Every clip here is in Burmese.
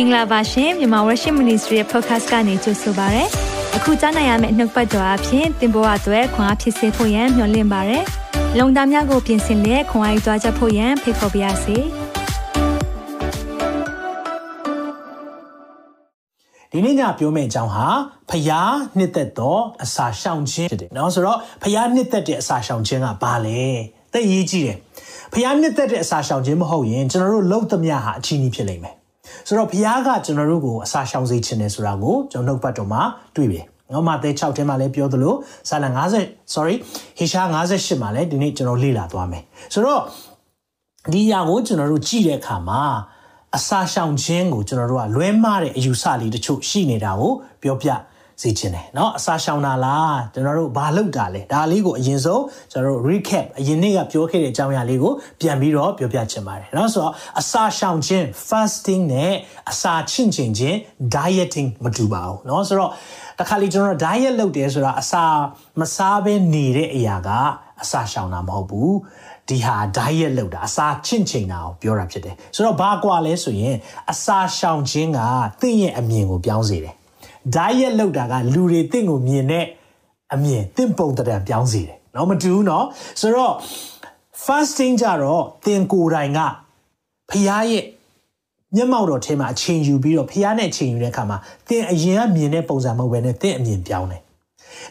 င်္ဂလာပါရှင်မြန်မာဝရရှိ Ministry ရဲ့ podcast ကနေကြိုဆိုပါရစေ။အခုကြားနိုင်ရမယ့်နောက်ပတ်ကြော်အဖြစ်သင်ပေါ်အပ်ွယ်ခွန်အားဖြစ်စေဖို့ယံမျှဝင့်ပါရစေ။လုံတာများကိုပြင်ဆင်လက်ခွန်အားယူကြားချက်ဖို့ယံဖိတ်ခေါ်ပါရစေ။ဒီနေ့ညပြောမယ့်အကြောင်းဟာဖျားနှစ်သက်သောအစာရှောင်ခြင်းဖြစ်တယ်။နော်ဆိုတော့ဖျားနှစ်သက်တဲ့အစာရှောင်ခြင်းကဘာလဲ။သိရေးကြည့်တယ်။ဖျားနှစ်သက်တဲ့အစာရှောင်ခြင်းမဟုတ်ရင်ကျွန်တော်တို့လုံသမျှဟာအချီးနှီးဖြစ်လိမ့်မယ် ဆိုတော့ဘုရားကကျွန်တော်တို့ကိုအစာရှောင်စေခြင်းနဲ့ဆိုတာကိုကျွန်တော်နှုတ်ပတ်တော်မှာတွေ့ပြီ။နော်မသက်6ထဲမှာလည်းပြောသလိုဆာလ50 sorry ဟေရှာ58မှာလည်းဒီနေ့ကျွန်တော်လေ့လာသွားမယ်။ဆိုတော့ဒီအရာကိုကျွန်တော်တို့ကြည့်တဲ့အခါမှာအစာရှောင်ခြင်းကိုကျွန်တော်တို့ကလွဲမှားတဲ့အယူဆလေးတချို့ရှိနေတာကိုပြောပြ စေချင်တယ်เนาะအစာရှောင်တာလားကျွန်တော်တို့ဘာလုပ်တာလဲဒါလေးကိုအရင်ဆုံးကျွန်တော်တို့ recap အရင်နေ့ကပြောခဲ့တဲ့အကြောင်းအရာလေးကိုပြန်ပြီးတော့ပြောပြချင်ပါတယ်เนาะဆိုတော့အစာရှောင်ခြင်း fasting နဲ့အစာချင့်ချင်ခြင်း dieting မတူပါဘူးเนาะဆိုတော့တခါလေကျွန်တော် diet လုပ်တယ်ဆိုတာအစာမစားဘဲနေတဲ့အရာကအစာရှောင်တာမဟုတ်ဘူးဒီဟာ diet လောက်တာအစာချင့်ချိန်တာကိုပြောတာဖြစ်တယ်ဆိုတော့ဘာကွာလဲဆိုရင်အစာရှောင်ခြင်းကသင်ရဲ့အမြင်ကိုပြောင်းစေတယ် diet လောက်တာကလူတွေတင့်ကိုမြင်တဲ့အမြင်တင့်ပုံတံပြောင်းစေတယ်เนาะမတူဘူးเนาะဆိုတော့ fasting ကြတော့သင်ကိုယ်တိုင်ကဖျားရဲ့မျက်မှောက်တော်ထဲမှာအချိန်ယူပြီးတော့ဖျားနဲ့အချိန်ယူတဲ့အခါမှာသင်အရင်ကမြင်တဲ့ပုံစံမဟုတ်ဘဲနဲ့သင်အမြင်ပြောင်းတယ်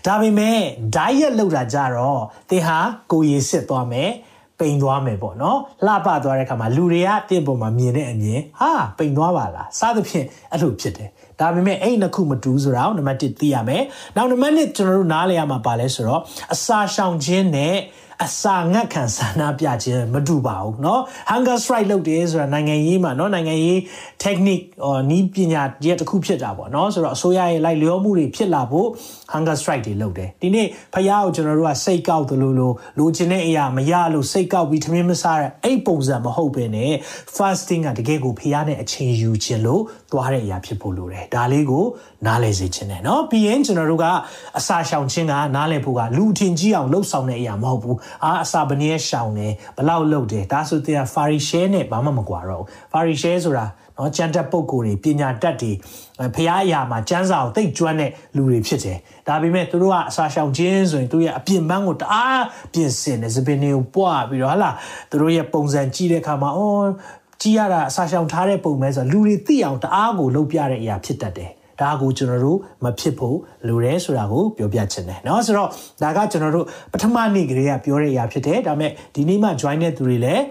ဒါပေမဲ့ diet လောက်တာကြတော့သင်ဟာကိုယ်ရည်စစ်သွားမယ်ပိန်သွားမယ်ပေါ့နော်လှပသွားတဲ့အခါမှာလူတွေကတင့်ပေါ်မှာမြင်တဲ့အမြင်ဟာပိန်သွားပါလားစသဖြင့်အဲ့လိုဖြစ်တယ် ဒါပေမဲ့အဲ့နှစ်ခုမတူဆိုတာကိုနံပါတ်1သိရမယ်နောက်နံပါတ်2ကျွန်တော်တို့နားလည်ရမှာပါလဲဆိုတော့အစာရှောင်ခြင်းနဲ့ အစာငတ်ခံဆန္ဒပြခြင်းမတူပါဘူးเนาะ hunger strike လုပ်တယ်ဆိုတာနိုင်ငံရေးမှာเนาะနိုင်ငံရေး technique ဟောနီးပညာရဲ့တစ်ခုဖြစ်တာပေါ့เนาะဆိုတော့အစိုးရရဲ့လိုက်လျောမှုတွေဖြစ်လာဖို့ hunger strike တွေလုပ်တယ်ဒီနေ့ဖယားကိုကျွန်တော်တို့ကစိတ်ကောက်သလိုလိုလိုချင်တဲ့အရာမရလို့စိတ်ကောက်ပြီးထမင်းမစားတဲ့အဲ့ပုံစံမဟုတ်ဘဲနဲ့ fasting ကတကယ်ကိုဖယားနဲ့အချိန်ယူခြင်းလို့သွားတဲ့အရာဖြစ်ဖို့လိုတယ်ဒါလေးကို နားလည်စေခြင်းနဲ့เนาะပြီးရင်ကျွန်တော်တို့ကအစာရှောင်ခြင်းကနားလည်ဖို့ကလူထင်ကြီးအောင်လှုပ်ဆောင်တဲ့အရာမဟုတ်ဘူးအာအစာဘနည်းရှောင်တယ်ဘလောက်လှုပ်တယ်ဒါဆိုတဲ့ဖာရီရှဲနဲ့ဘာမှမကွာတော့ဘူးဖာရီရှဲဆိုတာနော်ကျမ်းတက်ပုဂ္ဂိုလ်တွေပညာတတ်တွေဖရားအရာမှာကျမ်းစာကိုသိကျွမ်းတဲ့လူတွေဖြစ်တယ်ဒါပေမဲ့သူတို့ကအစာရှောင်ခြင်းဆိုရင်သူရဲ့အပြင်ပန်းကိုတအားပြင်ဆင်တယ်စပင်းတွေကိုပွားပြီးတော့ဟာလာသူတို့ရဲ့ပုံစံကြည့်တဲ့အခါမှာအော်ကြည့်ရတာအစာရှောင်ထားတဲ့ပုံပဲဆိုတော့လူတွေသိအောင်တအားကိုလုပ်ပြတဲ့အရာဖြစ်တတ်တယ် ဒါကိုကျွန်တော်တို့မဖြစ်ဖို့လိုတယ်ဆိုတာကိုပြောပြချင်တယ်เนาะဆိုတော့ဒါကကျွန်တော်တို့ပထမနေ့ကလေးကပြောတဲ့အရာဖြစ်တယ်ဒါပေမဲ့ဒီနေ့မှ join တဲ့သူတွေလည်း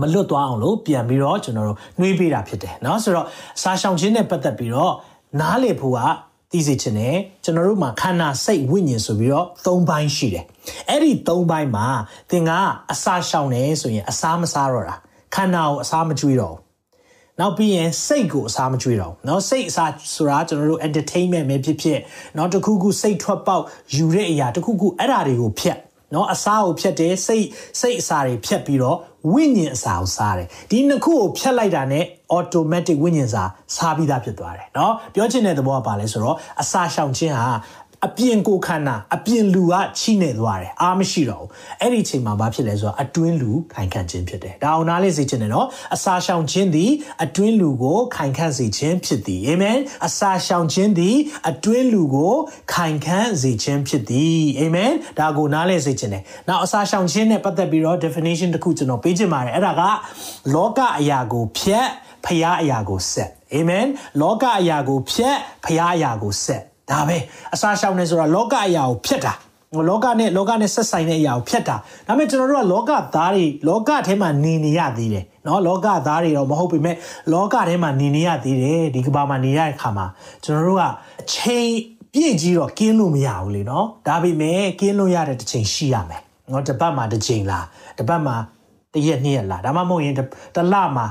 မလွတ်သွားအောင်လို့ပြန်ပြီးတော့ကျွန်တော်တို့နှွေးပေးတာဖြစ်တယ်เนาะဆိုတော့စာရှောင်ခြင်းနဲ့ပတ်သက်ပြီးတော့နားလေဖို့ကသိစေချင်တယ်ကျွန်တော်တို့မှာခန္ဓာစိတ်ဝိညာဉ်ဆိုပြီးတော့၃ဘိုင်းရှိတယ်အဲ့ဒီ၃ဘိုင်းမှာသင်ကအစာရှောင်တယ်ဆိုရင်အစာမစားတော့တာခန္ဓာကိုအစာမကျွေးတော့ နောက်ပြီးရင်စိတ်ကိုအစားမကြွေးတော့เนาะစိတ်အစားဆိုတာကျွန်တော်တို့ entertainment ပဲဖြစ်ဖြစ်เนาะတခုခုစိတ်ထွက်ပေါက်ယူတဲ့အရာတခုခုအဲ့ဓာတွေကိုဖြတ်เนาะအစားကိုဖြတ်တယ်စိတ်စိတ်အစားတွေဖြတ်ပြီးတော့ဝိညာဉ်အစားကိုစားတယ်ဒီနှစ်ခုကိုဖြတ်လိုက်တာ ਨੇ automatic ဝိညာဉ်စာစားပြီးသားဖြစ်သွားတယ်เนาะပြောချင်တဲ့သဘောကပါလဲဆိုတော့အစာရှောင်ခြင်းဟာ အပြင်ကိုခန္ဓာအပြင်လူကချိနေသွားတယ်အားမရှိတော့ဘူးအဲ့ဒီချိန်မှာဘာဖြစ်လဲဆိုတော့အတွင်းလူခိုင်ခန့်ခြင်းဖြစ်တယ်ဒါအောင်နားလေးစေချင်တယ်နော်အစာရှောင်ခြင်းသည်အတွင်းလူကိုခိုင်ခန့်စေခြင်းဖြစ်သည်အာမင်အစာရှောင်ခြင်းသည်အတွင်းလူကိုခိုင်ခန့်စေခြင်းဖြစ်သည်အာမင်ဒါကိုနားလေးစေချင်တယ်နောက်အစာရှောင်ခြင်းနဲ့ပတ်သက်ပြီးတော့ definition တစ်ခုကျွန်တော်ပေးချင်ပါတယ်အဲ့ဒါကလောကအရာကိုဖြတ်ဖျားအရာကိုဆက်အာမင်လောကအရာကိုဖြတ်ဖျားအရာကိုဆက် ဒါပဲအစာရှောင်နေဆိုတာလောကအရာကိုဖျက်တာလောကနဲ့လောကနဲ့ဆက်ဆိုင်တဲ့အရာကိုဖျက်တာဒါပေမဲ့ကျွန်တော်တို့ကလောကသားတွေလောကထဲမှာနေနေရသေးတယ်နော်လောကသားတွေတော့မဟုတ်ပေမဲ့လောကထဲမှာနေနေရသေးတယ်ဒီကဘာမှာနေရတဲ့ခါမှာကျွန်တော်တို့ကအချိန်ပြည့်ကြီးတော့ကင်းလို့မရဘူးလေနော်ဒါပေမဲ့ကင်းလို့ရတဲ့တစ်ချိန်ရှိရမယ်နော်တစ်ပတ်မှာတစ်ချိန်လားတစ်ပတ်မှာတစ်ရက်နှစ်ရက်လားဒါမှမဟုတ်ရင်တစ်လမှာ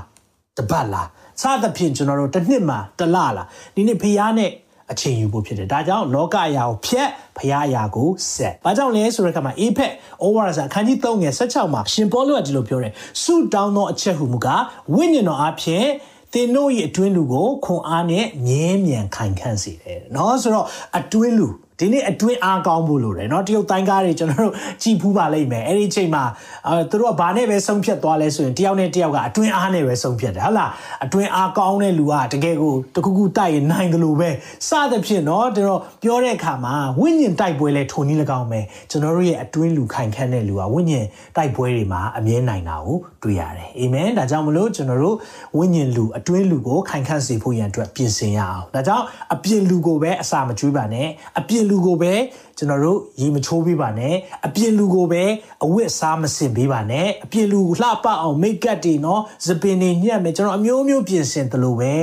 တစ်ပတ်လားစသဖြင့်ကျွန်တော်တို့တစ်နှစ်မှာတစ်လလားဒီနေ့ဖီးယားနဲ့ အချိန်ယူဖို့ဖြစ်တယ်ဒါကြောင့်လောကအရာကိုဖျက်ဖရာအရာကိုဆက်ဘာကြောင့်လဲဆိုတဲ့အခါမှာ APEC OWRS အခန်းကြီး3ငယ်16မှာရှင်ပေါလုကဒီလိုပြောတယ်ဆုတောင်းသောအချက်ဟုမူကားဝိညာဉ်တော်အဖြစ်သင်တို့ရဲ့အတွင်းလူကိုခွန်အားနဲ့မြဲမြံခိုင်ခန့်စေတယ်เนาะဆိုတော့အတွင်းလူ ဒီနေ့အတွင်းအားကောင်းဖို့လိုတယ်เนาะတရုတ်တိုင်းကားတွေကျွန်တော်တို့ကြည်ဖူးပါလိမ့်မယ်အဲ့ဒီအချိန်မှာအဲသူတို့ကဘာနဲ့ပဲဆုံးဖြတ်သွားလဲဆိုရင်တယောက်နဲ့တယောက်ကအတွင်းအားနဲ့ပဲဆုံးဖြတ်တယ်ဟုတ်လားအတွင်းအားကောင်းတဲ့လူကတကယ်ကိုတခုခုတိုက်ရင်နိုင်တယ်လို့ပဲစသဖြင့်เนาะကျွန်တော်ပြောတဲ့အခါမှာဝိညာဉ်တိုက်ပွဲလဲထုံနည်း၎င်းပဲကျွန်တော်တို့ရဲ့အတွင်းလူခိုင်ခန့်တဲ့လူကဝိညာဉ်တိုက်ပွဲတွေမှာအမြဲနိုင်တာကိုတွေ့ရတယ်အာမင်ဒါကြောင့်မလို့ကျွန်တော်တို့ဝိညာဉ်လူအတွင်းလူကိုခိုင်ခန့်စေဖို့ရန်အတွက်ပြင်ဆင်ရအောင်ဒါကြောင့်အပြင်လူကိုပဲအစာမကျွေးပါနဲ့အပြင် လူကိုပဲကျွန်တော်တို့ရေမချိုးပေးပါနဲ့အပြင်လူကိုပဲအဝတ်စားမစင်ပေးပါနဲ့အပြင်လူလှပအောင်မိတ်ကပ်တွေနော်စပင်တွေညက်မယ်ကျွန်တော်အမျိုးမျိုးပြင်ဆင်တယ်လို့ပဲ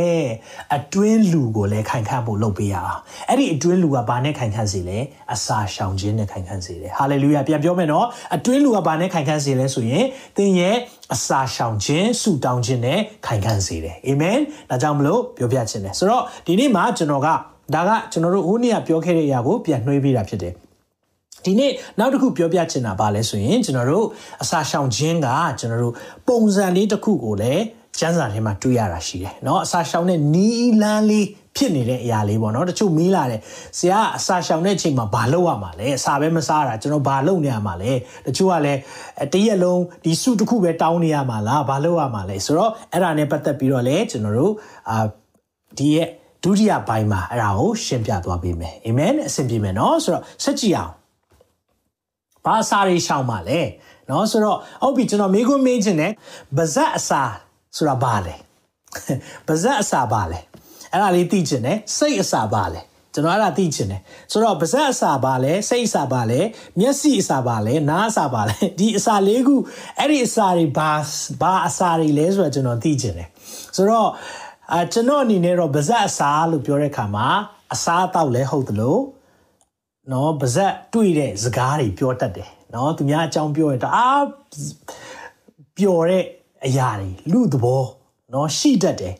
အတွင်းလူကိုလည်းခိုင်ခန့်ဖို့လုပ်ပေးရအောင်အဲ့ဒီအတွင်းလူကဘာနဲ့ခိုင်ခန့်စေလဲအစာရှောင်ခြင်းနဲ့ခိုင်ခန့်စေတယ်ဟာလေလုယာပြန်ပြောမယ်နော်အတွင်းလူကဘာနဲ့ခိုင်ခန့်စေလဲဆိုရင်သင်ရဲ့အစာရှောင်ခြင်းဆုတောင်းခြင်းနဲ့ခိုင်ခန့်စေတယ်အာမင်ဒါကြောင့်မလို့ပြောပြခြင်းတယ်ဆိုတော့ဒီနေ့မှာကျွန်တော်က ဒါကကျွန်တော်တို့ဟိုနေ့ကပြောခဲ့တဲ့အရာကိုပြန်နှွှေးပေးတာဖြစ်တယ်ဒီနေ့နောက်တစ်ခုပြောပြချင်တာပါလဲဆိုရင်ကျွန်တော်တို့အစာရှောင်ခြင်းကကျွန်တော်တို့ပုံစံလေးတစ်ခုကိုလည်းကျမ်းစာထဲမှာတွေ့ရတာရှိတယ်เนาะအစာရှောင်တဲ့နီးလန်းလေးဖြစ်နေတဲ့အရာလေးပေါ့เนาะတချို့မေးလာတယ်ဆရာအစာရှောင်တဲ့အချိန်မှာဘာလုပ်ရမှာလဲအစာပဲမစားတာကျွန်တော်ဘာလုပ်နေရမှာလဲတချို့ကလည်းတရက်လုံးဒီစုတစ်ခုပဲတောင်းနေရမှာလားဘာလုပ်ရမှာလဲဆိုတော့အဲ့ဒါနဲ့ပတ်သက်ပြီးတော့လေကျွန်တော်တို့အာဒီရဲ့ ဒုတိယပိုင်းမှာအဲ့ဒါကိုရှင်းပြသွားပေးမယ်အာမင်အဆင်ပြေမယ်နော်ဆိုတော့ဆက်ကြည့်အောင်ဘာအစာတွေရှောင်ပါလဲနော်ဆိုတော့ဟုတ်ပြီကျွန်တော်မေးခွန်းမေးခြင်းနဲ့ပါဇက်အစာဆိုတာဘာလဲပါဇက်အစာဘာလဲအဲ့ဒါလေးသိခြင်းနဲ့စိတ်အစာဘာလဲကျွန်တော်အဲ့ဒါသိချင်တယ်ဆိုတော့ပါဇက်အစာပါလဲစိတ်အစာပါလဲမျက်စိအစာပါလဲနားအစာပါလဲဒီအစာလေးခုအဲ့ဒီအစာတွေဘာဘာအစာတွေလဲဆိုတော့ကျွန်တော်သိချင်တယ်ဆိုတော့ အကျွန်တော်အနေနဲ့တော့ပါဇက်အစာလို့ပြောတဲ့အခါမှာအစာအတော့လဲဟုတ်တယ်လို့နော်ပါဇက်တွေ့တဲ့စကားတွေပြောတတ်တယ်နော်သူများအကြောင်းပြောရင်တအားပျော်တဲ့အရာတွေလူသဘောနော်ရှိတတ်တယ်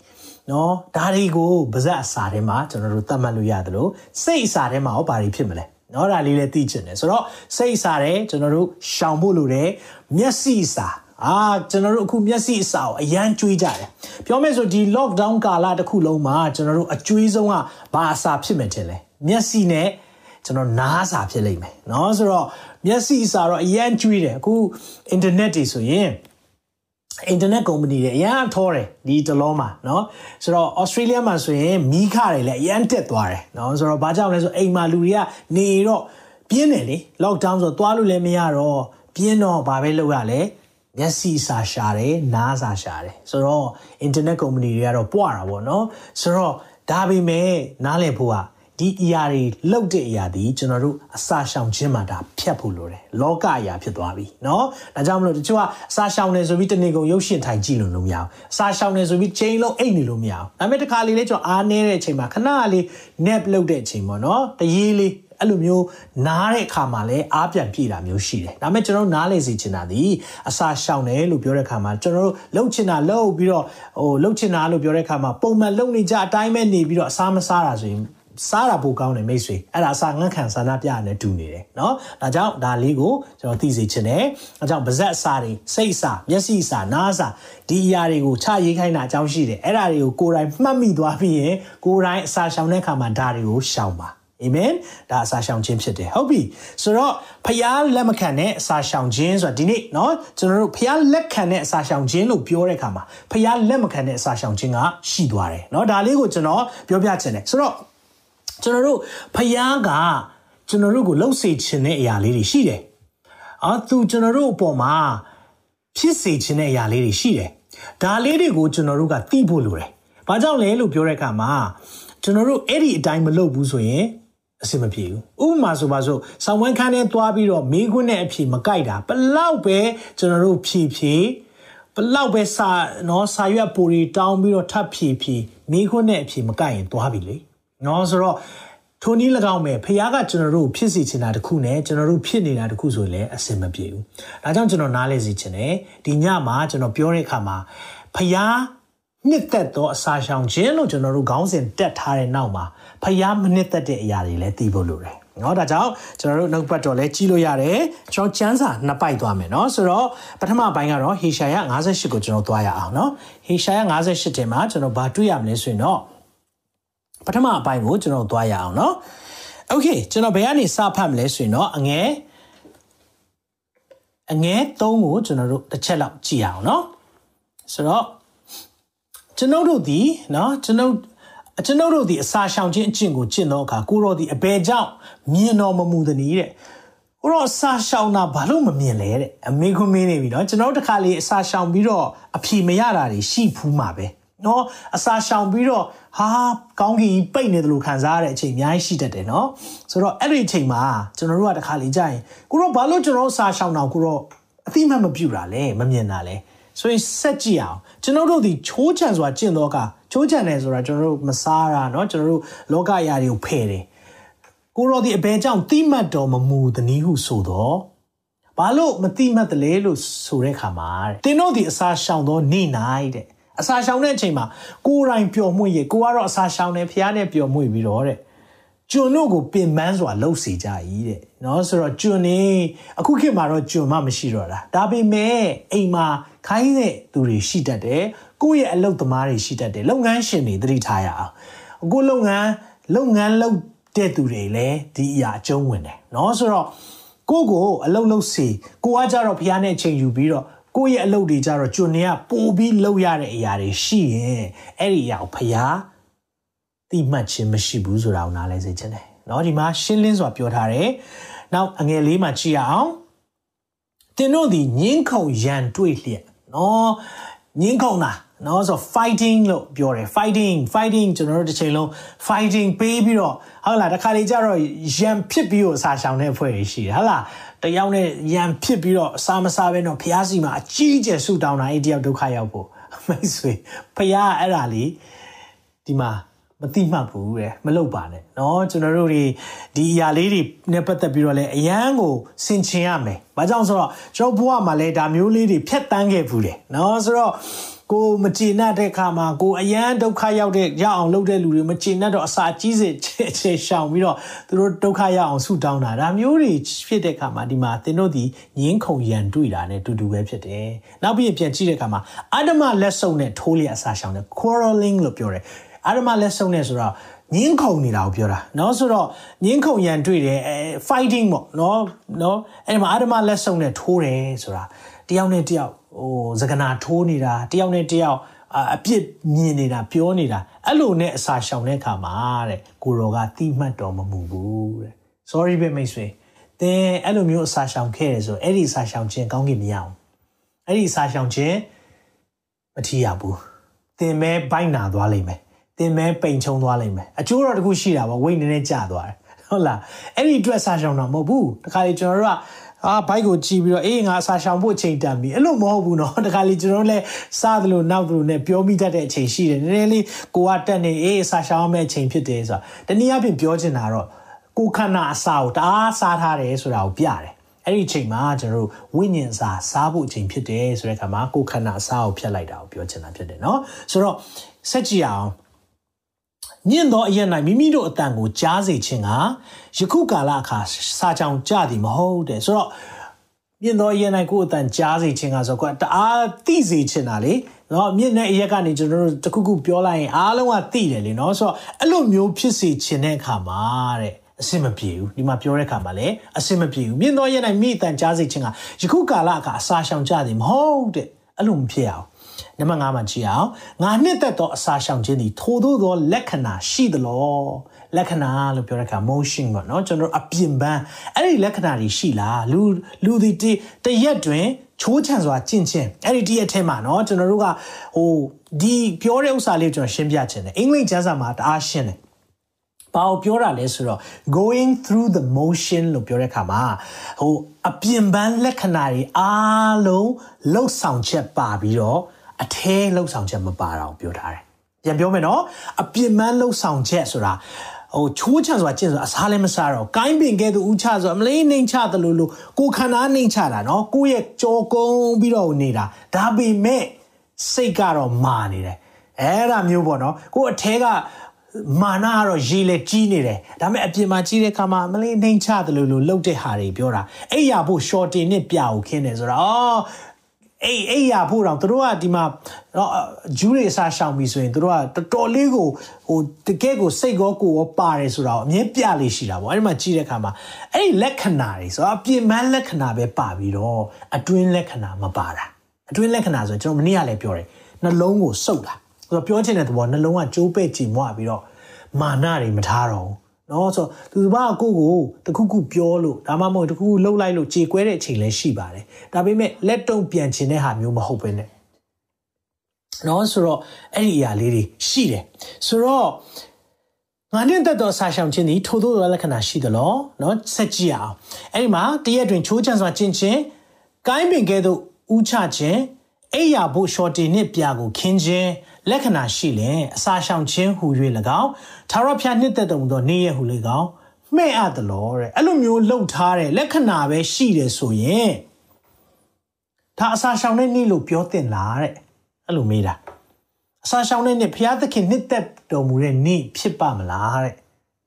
နော်ဒါတွေကိုပါဇက်အစာထဲမှာကျွန်တော်တို့သတ်မှတ်လို့ရတယ်လို့စိတ်အစာထဲမှာရောဘာတွေဖြစ်မလဲနော်ဒါလေးလည်းသိချင်တယ်ဆိုတော့စိတ်အစာတဲ့ကျွန်တော်တို့ရှောင်ဖို့လိုတယ်မျက်စိအစာ အာကျွန်တော်တို့အခုမျက်စိအစာကိုအရန်ကျွေးကြတယ်ပြောမယ်ဆိုဒီ lockdown ကာလတစ်ခုလုံးမှာကျွန်တော်တို့အကျွေးဆုံးကဘာအစာဖြစ်မယ်ထင်လဲမျက်စိနဲ့ကျွန်တော်နားစာဖြစ်လိမ့်မယ်เนาะဆိုတော့မျက်စိစာတော့အရန်ကျွေးတယ်အခု internet တွေဆိုရင် internet company တွေအရန်ထောတယ်ဒီတလုံးမှာเนาะဆိုတော့ Australia မှာဆိုရင်မီးခတွေလည်းအရန်တက်သွားတယ်เนาะဆိုတော့ဘာကြောင့်လဲဆိုအိမ်မှာလူတွေကနေတော့ပြင်းတယ်လေ lockdown ဆိုတော့သွားလို့လည်းမရတော့ပြင်းတော့ဘာပဲလုပ်ရလဲ မျက်စိစာရှာတယ်နားစာရှာတယ်ဆိုတော့ internet company တွေကတော့ပွားတာပေါ့เนาะဆိုတော့ဒါပေမဲ့နားလည်ဖို့ကဒီအရာတွေလောက်တဲ့အရာဒီကျွန်တော်တို့အစာရှောင်ခြင်းမှာဒါဖြတ်ဖို့လိုတယ်လောကအရာဖြစ်သွားပြီเนาะဒါကြောင့်မလို့တချို့ကအစာရှောင်နေဆိုပြီးတနေ့ကုန်ရုပ်ရှင်ထိုင်ကြည့်လို့လို့မရအောင်အစာရှောင်နေဆိုပြီးချိန်လုံးအိတ်နေလို့မရအောင်ဒါပေမဲ့တစ်ခါလေးလေးကျွန်တော်အားနေတဲ့အချိန်မှာခဏလေး nap လုပ်တဲ့အချိန်ပေါ့เนาะတရေးလေး အဲ့လိုမျိုးနားတဲ့အခါမှာလည်းအားပြန်ပြေတာမျိုးရှိတယ်။ဒါပေမဲ့ကျွန်တော်နားလေစီချင်တာဒီအစာရှောင်တယ်လို့ပြောတဲ့အခါမှာကျွန်တော်တို့လှုပ်ချင်တာလှုပ်ပြီးတော့ဟိုလှုပ်ချင်တာလို့ပြောတဲ့အခါမှာပုံမှန်လှုပ်နေကြအတိုင်းပဲနေပြီးတော့အစာမစားတာဆိုရင်စားတာပိုကောင်းတယ်မိတ်ဆွေအဲ့ဒါအစာငတ်ခံဆန္ဒပြရတဲ့တူနေတယ်เนาะဒါကြောင့်ဒါလေးကိုကျွန်တော်သိစေချင်တယ်အဲကြောင့်ပါဇက်အစာတွေစိတ်အစာမျက်စိအစာနားအစာဒီအရာတွေကိုချရေးခိုင်းတာအကြောင်းရှိတယ်အဲ့ဒါတွေကိုကိုယ်တိုင်မှတ်မိသွားပြီးရင်ကိုယ်တိုင်အစာရှောင်တဲ့အခါမှာဒါတွေကိုရှောင်ပါ အာမင်ဒါအစာရှောင်ခြင်းဖြစ်တယ်ဟုတ်ပြီဆိုတော့ဖျားလက်မခံတဲ့အစာရှောင်ခြင်းဆိုတာဒီနေ့เนาะကျွန်တော်တို့ဖျားလက်ခံတဲ့အစာရှောင်ခြင်းလို့ပြောတဲ့အခါမှာဖျားလက်မခံတဲ့အစာရှောင်ခြင်းကရှိသွားတယ်เนาะဒါလေးကိုကျွန်တော်ပြောပြချင်တယ်ဆိုတော့ကျွန်တော်တို့ဖျားကကျွန်တော်တို့ကိုလှုပ်စေခြင်းတဲ့အရာလေးတွေရှိတယ်အာသူကျွန်တော်တို့အပေါ်မှာဖြစ်စေခြင်းတဲ့အရာလေးတွေရှိတယ်ဒါလေးတွေကိုကျွန်တော်တို့ကသိဖို့လိုတယ်ဘာကြောင့်လဲလို့ပြောတဲ့အခါမှာကျွန်တော်တို့အဲ့ဒီအတိုင်းမလုပ်ဘူးဆိုရင် အဆင်မပြေဘူးဥပမာဆိုပါစို့ဆောင်းဝန်းခန်းထဲသွားပြီးတော့မေးခွန်းနဲ့အဖြေမကိုက်တာဘလောက်ပဲကျွန်တော်တို့ဖြေဖြေဘလောက်ပဲစာနော်စာရွက်ပူရီတောင်းပြီးတော့ထပ်ဖြေဖြေမေးခွန်းနဲ့အဖြေမကိုက်ရင်သွားပြီလေနော်ဆိုတော့ထိုနည်း၎င်းပဲဖခင်ကကျွန်တော်တို့ဖြစ်စီချင်တာတခုနဲ့ကျွန်တော်တို့ဖြစ်နေတာတခုဆိုရင်လည်းအဆင်မပြေဘူးဒါကြောင့်ကျွန်တော်နားလဲစီချင်တယ်ဒီညမှာကျွန်တော်ပြောတဲ့အခါမှာဖခင်နှစ်သက်သောအစာရှောင်ခြင်းလို့ကျွန်တော်တို့ခေါင်းစဉ်တက်ထားတဲ့နောက်မှာ ဖျားမနှစ်သက်တဲ့အရာတွေလည်းသိဖို့လိုတယ်။နော်ဒါကြောင့်ကျွန်တော်တို့နှုတ်ပတ်တော်လည်းကြီးလို့ရတယ်။ကျွန်တော်ကျမ်းစာနှစ်ပိုက်သွားမယ်နော်။ဆိုတော့ပထမပိုင်းကတော့ဟေရှာယ58ကိုကျွန်တော်သွားရအောင်နော်။ဟေရှာယ58တင်မှာကျွန်တော်ဘာတွေ့ရမလဲဆိုရင်တော့ပထမအပိုင်းကိုကျွန်တော်သွားရအောင်နော် โอเคကျွန်တော်ဘယ်ကနေစဖတ်မလဲဆိုရင်တော့အငယ်အငယ်3ကိုကျွန်တော်တို့တစ်ချက်လောက်ကြည့်အောင်เนาะဆိုတော့ကျွန်ုပ်တို့ဒီเนาะကျွန်ုပ် အကျွန်ုပ်တို့ဒီအစာရှောင်ခြင်းအကျင့်ကိုကျင့်သောအခါကိုရောဒီအဘယ်ကြောင့်မြင်တော်မမူသနည်းတဲ့ကိုရောအစာရှောင်တာဘာလို့မမြင်လဲတဲ့အမေခွန်းမင်းနေပြီနော်ကျွန်တော်တို့တစ်ခါလေအစာရှောင်ပြီးတော့အဖြေမရတာတွေရှိဖူးမှာပဲနော်အစာရှောင်ပြီးတော့ဟာကောင်းကင်ကြီးပိတ်နေတယ်လို့ခံစားရတဲ့အချိန်အများကြီးရှိတတ်တယ်နော်ဆိုတော့အဲ့ဒီအချိန်မှာကျွန်တော်တို့ကတစ်ခါလေကြာရင်ကိုရောဘာလို့ကျွန်တော်အစာရှောင်တာကိုရောအတိမတ်မပြူတာလဲမမြင်တာလဲ ဆိုရင်ဆက်ကြည့်အောင်ကျွန်တော်တို့ဒီချိုးချံစွာကျင့်တော့ကချိုးချံတယ်ဆိုတာကျွန်တော်တို့မစားတာเนาะကျွန်တော်တို့လောကယာတွေကိုဖယ်တယ်ကိုရောဒီအဘယ်ကြောင့်တိမတ်တော်မမူသနည်းဟုဆိုတော့ဘာလို့မတိမတ်တယ်လဲလို့ဆိုတဲ့ခါမှာတဲ့တင်းတို့ဒီအစာရှောင်တော့နေနိုင်တဲ့အစာရှောင်တဲ့အချိန်မှာကိုယ်တိုင်ပျော်မွေ့ရေကိုကတော့အစာရှောင်နေဖះနဲ့ပျော်မွေ့ပြီးတော့တဲ့ ကျွန်တို့ကိုပင်ပန်းစွာလှုပ်စေကြ၏တဲ့เนาะဆိုတော့ကျွန်နေအခုခေတ်မှာတော့ကျွန်မမရှိတော့တာဒါပေမဲ့အိမ်မှာခိုင်းတဲ့သူတွေရှိတတ်တယ်ကိုယ့်ရဲ့အလုပ်သမားတွေရှိတတ်တယ်လုပ်ငန်းရှင်တွေသတိထားရအောင်အခုလုပ်ငန်းလုပ်ငန်းလုပ်တဲ့သူတွေလည်းဒီအရာအကျုံးဝင်တယ်เนาะဆိုတော့ကိုကိုအလုပ်လုပ်စီကိုကကြတော့ဖះနဲ့အချိန်ယူပြီးတော့ကိုယ့်ရဲ့အလုပ်တွေကြတော့ကျွန်နေကပို့ပြီးလုပ်ရတဲ့အရာတွေရှိရင်အဲ့ဒီအရာကိုဖះ တိမှတ်ခြင်းမရှိဘူးဆိုတာကိုနားလဲစေချင်တယ်เนาะဒီမှာရှင်းလင်းစွာပြောထားတယ်နောက်အငယ်လေးမှာကြည့်အောင်တင်တို့ဒီညင်းခုန်ရန်တွေ့လျက်เนาะညင်းခုန်တာเนาะဆို fighting လို့ပြောတယ် fighting fighting ကျွန်တော်တို့တစ်ချိန်လုံး fighting ပေးပြီးတော့ဟုတ်လားတခါလေကျတော့ရန်ဖြစ်ပြီးတော့အစာရှောင်တဲ့အဖွဲ့တွေရှိတယ်ဟုတ်လားတယောက်နဲ့ရန်ဖြစ်ပြီးတော့အစာမစားဘဲတော့ဖျားစီမှာအကြီးကျယ်ဆူတောင်းတာအဲ့တယောက်ဒုက္ခရောက်ဖို့မိတ်ဆွေဖျားအဲ့ဒါလေးဒီမှာမ တိမှတ်ဘူးတဲ့မလုပ်ပါနဲ့เนาะကျွန်တော်တို့တွေဒီအရာလေးတွေနဲ့ပတ်သက်ပြီးတော့လည်းအရန်ကိုဆင်ခြင်ရမယ်။ဘာကြောင့်ဆိုတော့ကျွန်တော်ဘဝမှာလည်းဒါမျိုးလေးတွေဖြတ်တန်းခဲ့ဘူးတယ်เนาะဆိုတော့ကိုမကျေနပ်တဲ့ခါမှာကိုအရန်ဒုက္ခရောက်တဲ့ရအောင်လုပ်တဲ့လူတွေမကျေနပ်တော့အစာကြီးစေချေရှောင်ပြီးတော့သူတို့ဒုက္ခရအောင်ဆူတောင်းတာဒါမျိုးတွေဖြစ်တဲ့ခါမှာဒီမှာသင်တို့ဒီငင်းခုန်ရန်တွေ့တာနဲ့တူတူပဲဖြစ်တယ်။နောက်ပြီးပြန်ကြည့်တဲ့ခါမှာအဒမလက်စုံနဲ့ထိုးလျက်အစာရှောင်တယ် quarreling လို့ပြောတယ်။ အဒမလက်စုံနဲ့ဆိုတော့ညင်းခုန်နေတာကိုပြောတာเนาะဆိုတော့ညင်းခုန်ရန်တွေ့တယ်အဲ fighting ပေါ့เนาะเนาะအဲ့မှာအဒမလက်စုံနဲ့ထိုးတယ်ဆိုတာတယောက်နဲ့တယောက်ဟိုစကနာထိုးနေတာတယောက်နဲ့တယောက်အပြစ်မြင်နေတာပြောနေတာအဲ့လိုနဲ့အစာရှောင်တဲ့ခါမှာတဲ့ကိုရောကတိမှတ်တော်မမူဘူးတဲ့ sorry ပဲမိတ်ဆွေသင်အဲ့လိုမျိုးအစာရှောင်ခဲ့ရဆိုအဲ့ဒီအစာရှောင်ခြင်းကောင်းကင်မရအောင်အဲ့ဒီအစာရှောင်ခြင်းမထီရဘူးသင်မဲဘိုက်နာသွားလိမ့်မယ် သင်မဲပိန်ချုံသွားလိမ့်မယ်အကျိုးတော့တခုရှိတာပေါ့ဝိတ်နည်းနည်းကျသွားတယ်ဟုတ်လားအဲ့ဒီအတွက်အစာရှောင်တာမဟုတ်ဘူးတခါလေကျွန်တော်တို့ကအာဘိုက်ကိုကြည့်ပြီးတော့အေးငါအစာရှောင်ဖို့အချိန်တန်ပြီအဲ့လိုမဟုတ်ဘူးเนาะတခါလေကျွန်တော်လည်းစားသလိုနောက်သလိုနဲ့ပြောမိတတ်တဲ့အချိန်ရှိတယ်နည်းနည်းလေးကိုကတက်နေအေးအစာရှောင်ရမယ့်အချိန်ဖြစ်တယ်ဆိုတာတနည်းအားဖြင့်ပြောချင်တာတော့ကိုခန္ဓာအစာကိုတအားစားထားတယ်ဆိုတာကိုပြတယ်အဲ့ဒီအချိန်မှာကျွန်တော်တို့ဝိညာဉ်စာစားဖို့အချိန်ဖြစ်တယ်ဆိုတဲ့အခါမှာကိုခန္ဓာအစာကိုဖျက်လိုက်တာကိုပြောချင်တာဖြစ်တယ်เนาะဆိုတော့ဆက်ကြည့်အောင် ညင်သောအရ၌မိမိတို့အတန်ကိုကြားစေခြင်းကယခုကာလအခါစာကြောင်ကြသည်မဟုတ်တဲ့ဆိုတော့မြင့်သောအရက်၌ကိုယ်အတန်ကြားစေခြင်းကဆိုတော့တအားသိစေခြင်းတာလေနော်မြင့်တဲ့အရက်ကနေကျွန်တော်တို့တခုခုပြောလိုက်ရင်အားလုံးကသိတယ်လေနော်ဆိုတော့အဲ့လိုမျိုးဖြစ်စေခြင်းတဲ့အခါမှာတဲ့အစင်မပြေဘူးဒီမှာပြောတဲ့အခါမှာလည်းအစင်မပြေဘူးမြင့်သောရက်၌မိအတန်ကြားစေခြင်းကယခုကာလအခါအစာရှောင်ကြသည်မဟုတ်တဲ့အဲ့လိုမဖြစ်အောင် နံပါတ်5မှာကြည့်အောင်ငါနှစ်သက်သောအစာရှောင်ခြင်းသည်ထိုသို့သောလက္ခဏာရှိသလောလက္ခဏာလို့ပြောတဲ့အခါ motion ပေါ့နော်ကျွန်တော်အပြင်ပန်းအဲ့ဒီလက္ခဏာတွေရှိလားလူလူဒီတရက်တွင်ချိုးချံစွာကျင့်ချင်းအဲ့ဒီတရက်ထဲမှာเนาะကျွန်တော်တို့ကဟိုဒီပြောတဲ့ဥစ္စာလေးကျွန်တော်ရှင်းပြချင်တယ်အင်္ဂလိပ်ကျမ်းစာမှာတအားရှင်းတယ်ဘာကိုပြောတာလဲဆိုတော့ going through the motion လို့ပြောတဲ့အခါမှာဟိုအပြင်ပန်းလက္ခဏာတွေအားလုံးလှုပ်ဆောင်ချက်ပါပြီးတော့ အထဲလှုပ်ဆောင်ချက်မပါတာကိုပြောထားတယ်ပြန်ပြောမယ်နော်အပြင်ပန်းလှုပ်ဆောင်ချက်ဆိုတာဟိုချိုးချဆိုတာကျင့်ဆိုအစားလည်းမစားတော့ကိုင်းပင်ကဲသူဥချဆိုအမလေးနှိမ်ချတယ်လို့လို့ကိုခန္ဓာနှိမ်ချတာနော်ကိုရဲ့ကြောကုန်းပြီးတော့နေတာဒါပေမဲ့စိတ်ကတော့မာနေတယ်အဲ့ဒါမျိုးပေါ့နော်ကိုအထဲကမာနကတော့ရေလေကြီးနေတယ်ဒါပေမဲ့အပြင်မှာကြီးတဲ့ခါမှာမလေးနှိမ်ချတယ်လို့လို့လှုပ်တဲ့ဟာတွေပြောတာအဲ့ရဖို့ short နဲ့ပြာကိုခင်းတယ်ဆိုတော့အော် အိတ်အိတ်ရဖို့တော့တို့ကဒီမှာတော့ဂျူးတွေအစားရှောင်ပြီဆိုရင်တို့ကတော်တော်လေးကိုဟိုတကယ်ကိုစိတ်ကောကိုရောပါတယ်ဆိုတော့အမြင်ပြလေးရှိတာပေါ့အဲ့ဒီမှာကြည့်တဲ့အခါမှာအဲ့ဒီလက္ခဏာတွေဆိုတော့အပြင်ပန်းလက္ခဏာပဲပါပြီးတော့အတွင်းလက္ခဏာမပါတာအတွင်းလက္ခဏာဆိုကျွန်တော်မနေ့ကလည်းပြောတယ်နှလုံးကိုစုပ်တာဆိုတော့ပြောချင်တဲ့သဘောနှလုံးကကြိုးပဲ့ကြည်မွပြီးတော့မာနတွေမထားတော့ဘူး နော်ဆိုသူဘာကိုကိုတခုခုပြောလို့ဒါမှမဟုတ်တခုခုလှုပ်လိုက်လို့ကြေကွဲတဲ့အချိန်လည်းရှိပါတယ်ဒါပေမဲ့လက်တုံပြန်ခြင်းတဲ့ဟာမျိုးမဟုတ်ပဲနဲ့နော်ဆိုတော့အဲ့ဒီအရာလေးတွေရှိတယ်ဆိုတော့ငါနဲ့တက်တော်ဆာရှောင်ခြင်းဒီထို့သောလက္ခဏာရှိသလားနော်ဆက်ကြည့်အောင်အဲ့ဒီမှာတရက်တွင်ချိုးချမ်းစွာကျင့်ခြင်းကိုင်းပင်ကဲ့သို့ဥချခြင်းအိယာဖို့ရှော့တီနှင့်ပြာကိုခင်းခြင်း လက္ခဏာရှိလင်အစာရှောင်ခြင်းဟူ၍၎င်းသာရဖျားနှစ်သက်တော်မူသောနေ့ရက်ဟူ၎င်းမှဲ့အပ်တယ်လို့တဲ့အဲ့လိုမျိုးလှုပ်ထားတဲ့လက္ခဏာပဲရှိတယ်ဆိုရင်ဒါအစာရှောင်တဲ့နေ့လို့ပြောတင်လားတဲ့အဲ့လိုမေးတာအစာရှောင်တဲ့နေ့ဘုရားသခင်နှစ်သက်တော်မူတဲ့နေ့ဖြစ်ပါမလားတဲ့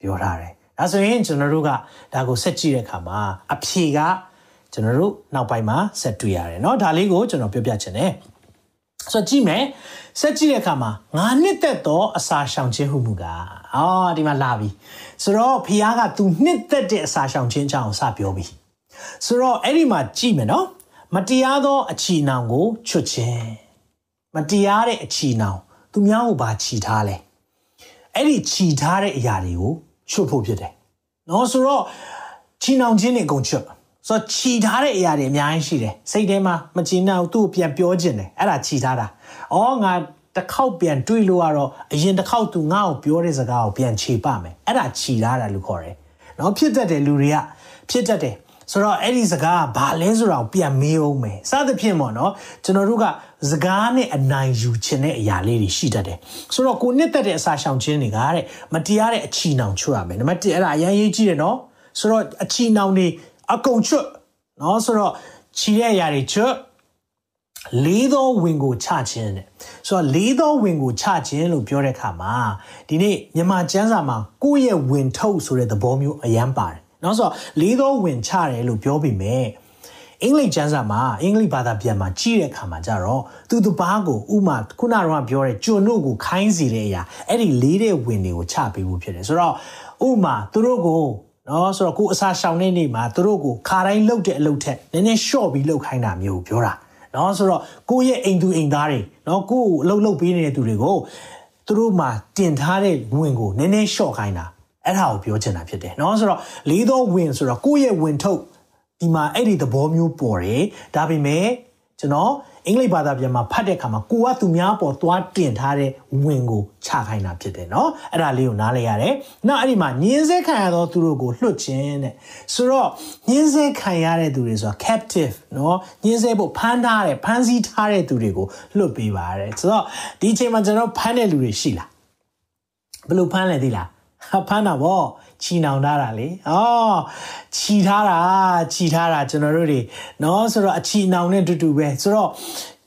ပြောထားတယ်ဒါဆိုရင်ကျွန်တော်တို့ကဒါကိုဆက်ကြည့်တဲ့အခါမှာအဖြေကကျွန်တော်တို့နောက်ပိုင်းမှာဆက်တွေ့ရတယ်เนาะဒါလေးကိုကျွန်တော်ပြောပြချင်တယ် ဆိုတော့ကြည့်မယ်ဆက်ကြည့်တဲ့အခါမှာငါနှစ်သက်သောအစာရှောင်ခြင်းဟုမူကားအော်ဒီမှာလာပြီဆိုတော့ဖခင်က तू နှစ်သက်တဲ့အစာရှောင်ခြင်းအကြောင်းစပြောပြီဆိုတော့အဲ့ဒီမှာကြည့်မယ်နော်မတရားသောအချီနှောင်ကိုချွတ်ခြင်းမတရားတဲ့အချီနှောင်သူများကိုဘာချီထားလဲအဲ့ဒီချီထားတဲ့အရာတွေကိုချွတ်ဖို့ဖြစ်တယ်နော်ဆိုတော့ချီနှောင်ခြင်းတွေအကုန်ချွတ် ဆိုတော့ခြီထားတဲ့အရာတွေအများကြီးရှိတယ်စိတ်ထဲမှာမချီနှောင်သူ့ကိုပြန်ပြောခြင်းတယ်အဲ့ဒါခြီထားတာဩငါတစ်ခေါက်ပြန်တွေးလို့ကတော့အရင်တစ်ခေါက်သူငါ့ကိုပြောတဲ့စကားကိုပြန်ခြေပမယ်အဲ့ဒါခြီထားတာလို့ခေါ်တယ်နော်ဖြစ်တတ်တယ်လူတွေကဖြစ်တတ်တယ်ဆိုတော့အဲ့ဒီစကားကဘာလဲဆိုတော့ပြန်မေးအောင်မယ်စသဖြင့်ပေါ့နော်ကျွန်တော်တို့ကစကားနဲ့အနိုင်ယူခြင်းတဲ့အရာလေးတွေရှိတတ်တယ်ဆိုတော့ကိုနှစ်သက်တဲ့အစာရှောင်ခြင်းတွေကတဲ့မတရားတဲ့အချီနှောင်ချွတ်ရမယ်နံပါတ်1အဲ့ဒါအရင်ရေးကြည့်တယ်နော်ဆိုတော့အချီနှောင်တွေ အကုန်ချွတ်နော်ဆိုတော့ခြီးတဲ့အရာတွေချွတ်လေးသောဝင်ကိုချခြင်းတဲ့ဆိုတော့လေးသောဝင်ကိုချခြင်းလို့ပြောတဲ့အခါမှာဒီနေ့မြန်မာကျမ်းစာမှာကိုယ့်ရဲ့ဝင်ထုတ်ဆိုတဲ့သဘောမျိုးအရန်ပါတယ်နော်ဆိုတော့လေးသောဝင်ချတယ်လို့ပြောပြီးမြဲအင်္ဂလိပ်ကျမ်းစာမှာအင်္ဂလိပ်ဘာသာပြန်မှာကြည့်တဲ့အခါမှာကြတော့သူတပားကိုဥမာခုနကတော့ပြောတဲ့ကျွန်တို့ကိုခိုင်းစီတဲ့အရာအဲ့ဒီလေးတဲ့ဝင်တွေကိုချပေးဖို့ဖြစ်တယ်ဆိုတော့ဥမာသူတို့ကို နော်ဆိုတော့ကိုအစာရှောင်တဲ့နေ့မှာသူတို့ကိုခါတိုင်းလှုပ်တဲ့အလုပ်ထက်နည်းနည်း short ပြီးလှုပ်ခိုင်းတာမျိုးပြောတာနော်ဆိုတော့ကိုရဲ့အိမ်သူအိမ်သားတွေနော်ကိုကိုအလုပ်လုပ်ပေးနေတဲ့သူတွေကိုသူတို့မှာတင်ထားတဲ့ဝင်ကိုနည်းနည်း short ခိုင်းတာအဲ့ဒါကိုပြောချင်တာဖြစ်တယ်နော်ဆိုတော့လေးသောဝင်ဆိုတော့ကိုရဲ့ဝင်ထုတ်ဒီမှာအဲ့ဒီသဘောမျိုးပေါ်တယ်ဒါပေမဲ့ကျွန်တော် အင်္ဂလိပ်ဘာသာပြန်မှာဖတ်တဲ့အခါမှာကိုကသူများပေါ်သွားတင်ထားတဲ့ဝင်ကိုချခိုင်းတာဖြစ်တယ်เนาะအဲ့ဒါလေးကိုနားလဲရတယ်နောက်အဲ့ဒီမှာညင်းဆဲခံရသောသူတို့ကိုလွှတ်ခြင်းတဲ့ဆိုတော့ညင်းဆဲခံရတဲ့သူတွေဆိုတာ captive เนาะညင်းဆဲဖို့ဖမ်းထားတဲ့ဖမ်းဆီးထားတဲ့သူတွေကိုလွှတ်ပေးပါတယ်ဆိုတော့ဒီအချိန်မှာကျွန်တော်ဖမ်းတဲ့လူတွေရှိလားဘယ်လိုဖမ်းလဲသိလားဖမ်းတာဗော ချီနှောင်ထားတာလေ။အော်ချီထားတာချီထားတာကျွန်တော်တို့တွေနော်ဆိုတော့အချီနှောင်နဲ့တူတူပဲဆိုတော့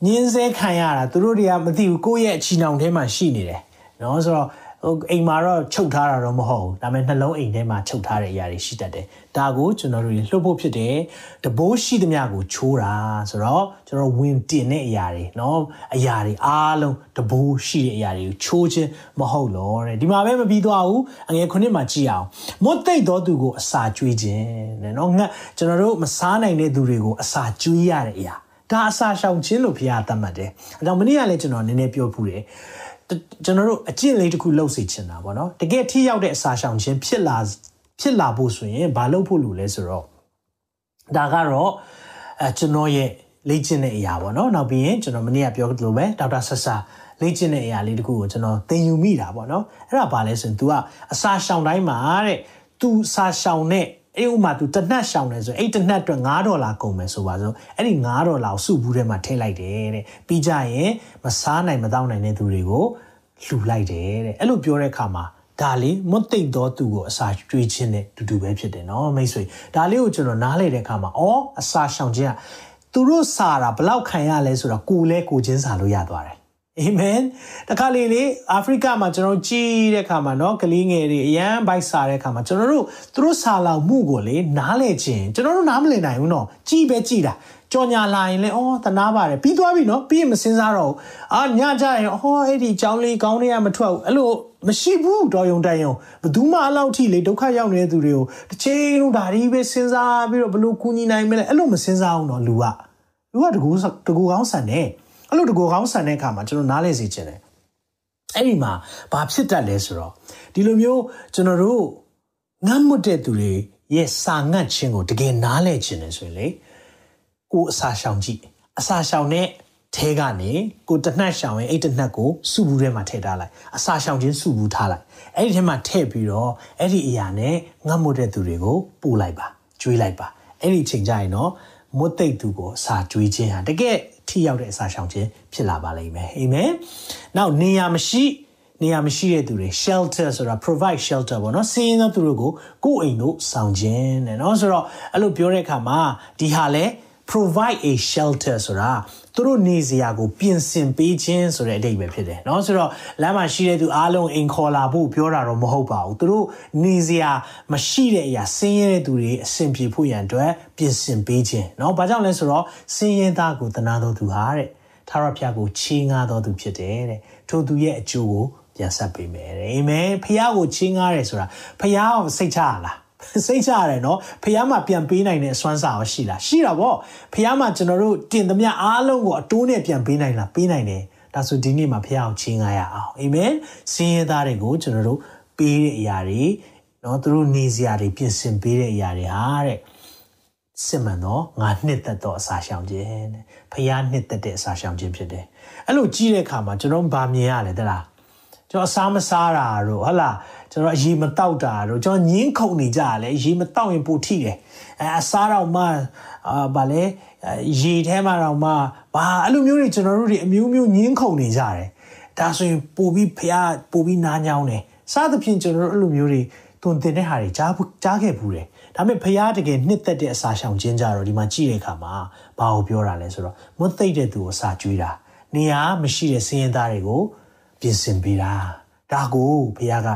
ညင်းစဲခံရတာသူတို့တွေကမသိဘူးကိုယ့်ရဲ့အချီနှောင်ထဲမှာရှိနေတယ်နော်ဆိုတော့ ဟိုအိမ်မှာတော့ချုပ်ထားတာတော့မဟုတ်ဘူးဒါပေမဲ့နှလုံးအိမ်ထဲမှာချုပ်ထားတဲ့အရာတွေရှိတတ်တယ်ဒါကိုကျွန်တော်တို့လှုပ်ဖို့ဖြစ်တယ်တဘိုးရှိသမျှကိုချိုးတာဆိုတော့ကျွန်တော်ဝင်တင်တဲ့အရာတွေเนาะအရာတွေအားလုံးတဘိုးရှိတဲ့အရာတွေကိုချိုးခြင်းမဟုတ်လို့တဲ့ဒီမှာပဲမပြီးသွားဘူးအငယ်ခုနှစ်မှာကြည့်အောင်မွတ်သိပ်သောသူကိုအစာကျွေးခြင်းတဲ့เนาะငါကျွန်တော်တို့မစားနိုင်တဲ့သူတွေကိုအစာကျွေးရတဲ့အရာဒါအစာရှောင်ခြင်းလို့ဖခင်သတ်မှတ်တယ်အဲကြောင့်မနေ့ကလည်းကျွန်တော်နည်းနည်းပြောဖူးတယ် ကျွန်တော်တို့အကျင့်လေးတစ်ခုလုပ်စေချင်တာပေါ့နော်တကယ်ထိရောက်တဲ့အစာရှောင်ခြင်းဖြစ်လာဖြစ်လာဖို့ဆိုရင်ဘာလုပ်ဖို့လိုလဲဆိုတော့ဒါကတော့အဲကျွန်တော်ရဲ့လေ့ကျင့်တဲ့အရာပေါ့နော်နောက်ပြီးရင်ကျွန်တော်မနေ့ကပြောသလိုပဲဒေါက်တာဆဆာလေ့ကျင့်တဲ့အရာလေးတခုကိုကျွန်တော်သင်ယူမိတာပေါ့နော်အဲ့ဒါဘာလဲဆိုရင် तू ကအစာရှောင်တိုင်းမှာတဲ့ तू စာရှောင်တဲ့ အဲ့ဥမာ तू တနတ်ရှောင်တယ်ဆိုအဲ့တနတ်အတွက်9ဒေါ်လာကုန်မယ်ဆိုပါစို့အဲ့ဒီ9ဒေါ်လာကိုစုဘူးထဲမှာထည့်လိုက်တယ်တဲ့ပြီးကြရင်မစားနိုင်မတောင်းနိုင်တဲ့သူတွေကိုလှူလိုက်တယ်တဲ့အဲ့လိုပြောတဲ့အခါမှာဒါလေးမွတ်သိမ့်သောသူကိုအစာကျွေးခြင်းနဲ့တူတူပဲဖြစ်တယ်နော်မိတ်ဆွေဒါလေးကိုကျွန်တော်နားလေတဲ့အခါမှာအော်အစာရှောင်ခြင်းကသူတို့စာတာဘလောက်ခံရလဲဆိုတော့ကိုလည်းကိုချင်းစာလို့ရသွားတယ် အာမင်တခါလေလေအာဖရိကမှာကျွန်တော်ကြီးတဲ့ခါမှာเนาะကလေးငယ်တွေအရန်ဘိုက်စားတဲ့ခါမှာကျွန်တော်တို့သူတို့စာလောက်မှုကိုလေနားလဲခြင်းကျွန်တော်တို့နားမလည်နိုင်ဘူးเนาะကြီးပဲကြီးတာကြော်ညာလာရင်လည်းအော်တနာပါတယ်ပြီးသွားပြီနော်ပြီးရင်မစင်းစားတော့ဘူးအာညကြရင်ဟောအဲ့ဒီအကြောင်းလေးကောင်းတွေကမထွက်ဘူးအဲ့လိုမရှိဘူးတော်ယုံတန်ယုံဘယ်သူမှအလောက်ထိလေဒုက္ခရောက်နေတဲ့သူတွေကိုတစ်ချိန်လုံးဒါဒီပဲစဉ်းစားပြီးတော့ဘလို့ကူညီနိုင်မလဲအဲ့လိုမစဉ်းစားဘူးနော်လူကလူကတကူတကူကောင်းဆန်တယ် အဲ့လိုတကူကောင်းဆန်တဲ့အခါမှာကျွန်တော်နားလဲစေချင်တယ်အဲ့ဒီမှာဘာဖြစ်တတ်လဲဆိုတော့ဒီလိုမျိုးကျွန်တော်တို့ငတ်မွတ်တဲ့သူတွေရဲ့စာငတ်ခြင်းကိုတကယ်နားလဲခြင်းတယ်ဆိုရင်လေကိုအစာရှောင်ကြည့်အစာရှောင်တဲ့ထဲကနေကိုတနှက်ရှောင်ရင်အဲ့တနှက်ကိုစုဘူးထဲမှာထည့်ထားလိုက်အစာရှောင်ခြင်းစုဘူးထားလိုက်အဲ့ဒီထဲမှာထည့်ပြီးတော့အဲ့ဒီအရာနဲ့ငတ်မွတ်တဲ့သူတွေကိုပို့လိုက်ပါကျွေးလိုက်ပါအဲ့ဒီချိန်ကျရင်တော့မွတ်သိပ်သူကိုအစာကျွေးခြင်းဟာတကယ် ထိရောက်တဲ့အစာရှောင်ခြင်းဖြစ်လာပါလိမ့်မယ်အာမင်နောက်နေရာမရှိနေရာမရှိတဲ့သူတွေ shelter ဆိုတာ provide shelter ပေါ့နော်ဆင်းရဲသောသူတွေကိုကိုယ်အိမ်တို့ဆောင်ခြင်းတဲ့နော်ဆိုတော့အဲ့လိုပြောတဲ့အခါမှာဒီဟာလဲ provide a shelter ဆိုတာသူတို့နေစရာကိုပြင်ဆင်ပေးခြင်းဆိုတဲ့အဓိပ္ပာယ်ဖြစ်တယ်เนาะဆိုတော့လမ်းမှာရှိတဲ့သူအားလုံးအိမ်ခေါ်လာဖို့ပြောတာတော့မဟုတ်ပါဘူးသူတို့နေစရာမရှိတဲ့အရာဆင်းရဲတဲ့သူတွေအဆင်ပြေဖို့ရန်အတွက်ပြင်ဆင်ပေးခြင်းเนาะဘာကြောင့်လဲဆိုတော့ဆင်းရဲသားကိုတနာတော်သူဟာတဲ့ထာဝရဘုရားကိုချီးငှားတော်သူဖြစ်တယ်တဲ့ထို့သူရဲ့အကျိုးကိုပြန်ဆက်ပေးမယ်တဲ့အာမင်ဖခင်ကိုချီးငှားတယ်ဆိုတာဖခင်ကိုစိတ်ချရလား စိတ်ချရတယ်နော်ဖះမှာပြန်ပေးနိုင်တဲ့အစွမ်းစာရောရှိလားရှိတာပေါ့ဖះမှာကျွန်တော်တို့တင်သမျှအားလုံးကိုအတိုးနဲ့ပြန်ပေးနိုင်လားပေးနိုင်တယ်ဒါဆိုဒီနေ့မှာဖះအောင်ချင်းငားရအောင်အာမင်စင်းရဲသားတွေကိုကျွန်တော်တို့ပေးတဲ့အရာတွေနော်သူတို့နေစရာတွေပြင်ဆင်ပေးတဲ့အရာတွေဟာတဲ့စစ်မှန်တော့ငါနှစ်သက်တော့အစာရှောင်ခြင်းတဲ့ဖះနှစ်သက်တဲ့အစာရှောင်ခြင်းဖြစ်တယ်အဲ့လိုကြီးတဲ့အခါမှာကျွန်တော်ဗာမြင်ရလဲတလားကျွန်တော်အစားမစားတာတို့ဟုတ်လား ကျွန်တော်အရေမတောက်တာတို့ကျွန်တော်ညင်းခုန်နေကြရလဲရေမတောက်ရင်ပိုထိတယ်အဲအစားတော့မှအာဗာလဲရေထဲမှာတော့မှဘာအဲ့လိုမျိုးတွေကျွန်တော်တို့တွေအမျိုးမျိုးညင်းခုန်နေကြတယ်ဒါဆိုရင်ပိုပြီးဖះပိုပြီးနားညောင်းတယ်စားသဖြင့်ကျွန်တော်တို့အဲ့လိုမျိုးတွေတွင်တင်တဲ့ဟာတွေကြားကြားခဲ့ဘူးတယ်ဒါပေမဲ့ဖះတကယ်နှစ်သက်တဲ့အစာရှောင်ခြင်းကြတော့ဒီမှာကြည့်တဲ့အခါမှာဘာကိုပြောတာလဲဆိုတော့မွတ်သိတဲ့သူကိုစာကျွေးတာနေရာမရှိတဲ့စင်းရင်သားတွေကိုပြင်ဆင်ပေးတာဒါကိုဘုရားက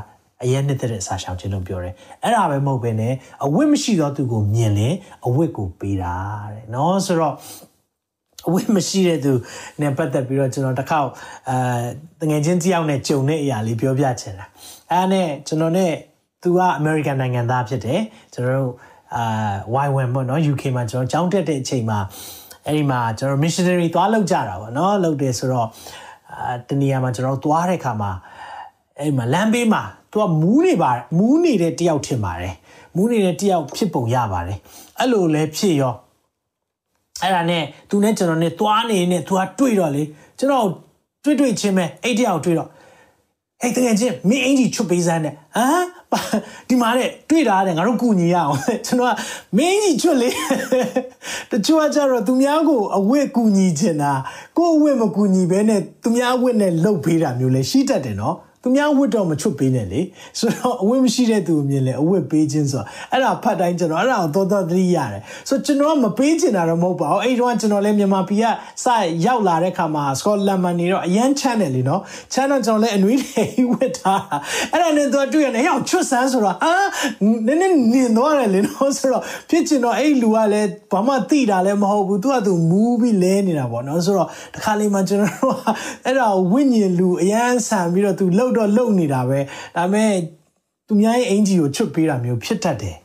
အရင်နှစ်တဲ့စာရှောင်ခြင်းလို့ပြောတယ်အဲ့ဒါပဲမဟုတ်ဘဲနဲ့အဝတ်မရှိသောသူကိုမြင်လင်အဝတ်ကိုပေးတာတဲ့နော်ဆိုတော့အဝတ်မရှိတဲ့သူနဲ့ပတ်သက်ပြီးတော့ကျွန်တော်တစ်ခေါက်အဲတငယ်ချင်းတယောက်နဲ့ကြုံတဲ့အရာလေးပြောပြချင်တာအဲ့နဲ့ကျွန်တော်နဲ့သူကအမေရိကန်နိုင်ငံသားဖြစ်တယ်ကျွန်တော်တို့အာ Y1 ပေါ့နော် UK မှာကျွန်တော်ကျောင်းတက်တဲ့အချိန်မှာအဲ့ဒီမှာကျွန်တော် missionary သွားလောက်ကြတာပေါ့နော်လောက်တယ်ဆိုတော့အာတနေရာမှာကျွန်တော်သွားတဲ့ခါမှာအဲ့မှာလမ်းဘေးမှာ သူကမူးနေပါမူးနေတဲ့တယောက်ထင်ပါတယ်မူးနေတဲ့တယောက်ဖြစ်ပုံရပါတယ်အဲ့လိုလဲဖြစ်ရောအဲ့ဒါနဲ့သူနဲ့ကျွန်တော်နဲ့သွားနေနေသူကတွေ့တော့လေကျွန်တော်တွေ့တွေ့ချင်းပဲအဲ့တယောက်တွေ့တော့ဟဲ့တကယ်ချင်းမင်းအင်ကြီးချွတ်ပေးစမ်းတဲ့ဟမ်ဒီမှာတဲ့တွေ့တာတဲ့ငါတို့ကူညီရအောင်ကျွန်တော်ကမင်းကြီးချွတ်လေတချို့ကကြတော့သူများကိုအဝတ်ကူညီချင်တာကိုယ်အဝတ်မကူညီဘဲနဲ့သူများအဝတ်နဲ့လှုပ်ပေးတာမျိုးလဲရှိတတ်တယ်နော် သူများဝတ်တော့မချွတ်ပေးနဲ့လေဆိုတော့အဝတ်မရှိတဲ့သူအမြင်လဲအဝတ်ပေးခြင်းဆိုတော့အဲ့ဒါဖတ်တိုင်းကျွန်တော်အဲ့ဒါကိုသောသောသတိရတယ်ဆိုကျွန်တော်ကမပေးချင်တာတော့မဟုတ်ပါဘူးအဲ့ဒီတော့ကျွန်တော်လဲမြန်မာပြည်ကစရောက်လာတဲ့ခါမှာစကောလန်မှာနေတော့အရန်ချမ်းတယ်လीနော်ချမ်းတော့ကျွန်တော်လဲအနွေးတွေဝတ်ထားတာအဲ့ဒါနဲ့သူကတွေ့ရတယ်ဟဲ့ချွတ်ဆန်းဆိုတော့အာနည်းနည်းနင်သွားတယ်လीနော်ဆိုတော့ဖြစ်ချင်တော့အဲ့လူကလည်းဘာမှသိတာလည်းမဟုတ်ဘူးသူကသူမူးပြီးလဲနေတာပေါ့နော်ဆိုတော့တခါလေးမှကျွန်တော်တို့ကအဲ့ဒါဝိညာဉ်လူအရန်ဆန်ပြီးတော့သူလှုပ်တော့လုံနေတာပဲဒါပေမဲ့သူများရဲ့အင်ဂျီကိုချွတ်ပေးတာမျိုးဖြစ်တတ်တယ်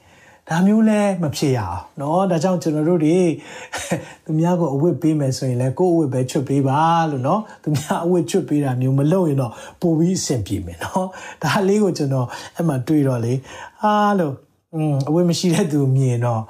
ဒါမျိုးလည်းမဖြစ်ရအောင်เนาะဒါကြောင့်ကျွန်တော်တို့တွေသူများကိုအဝတ်ပေးမယ်ဆိုရင်လည်းကိုယ့်အဝတ်ပဲချွတ်ပေးပါလို့เนาะသူများအဝတ်ချွတ်ပေးတာမျိုးမလုပ်ရင်တော့ပိုပြီးအဆင်ပြေမယ်เนาะဒါလေးကိုကျွန်တော်အဲ့မှာတွေးတော့လေအားလို့อืมအဝတ်မရှိတဲ့သူမြင်တော့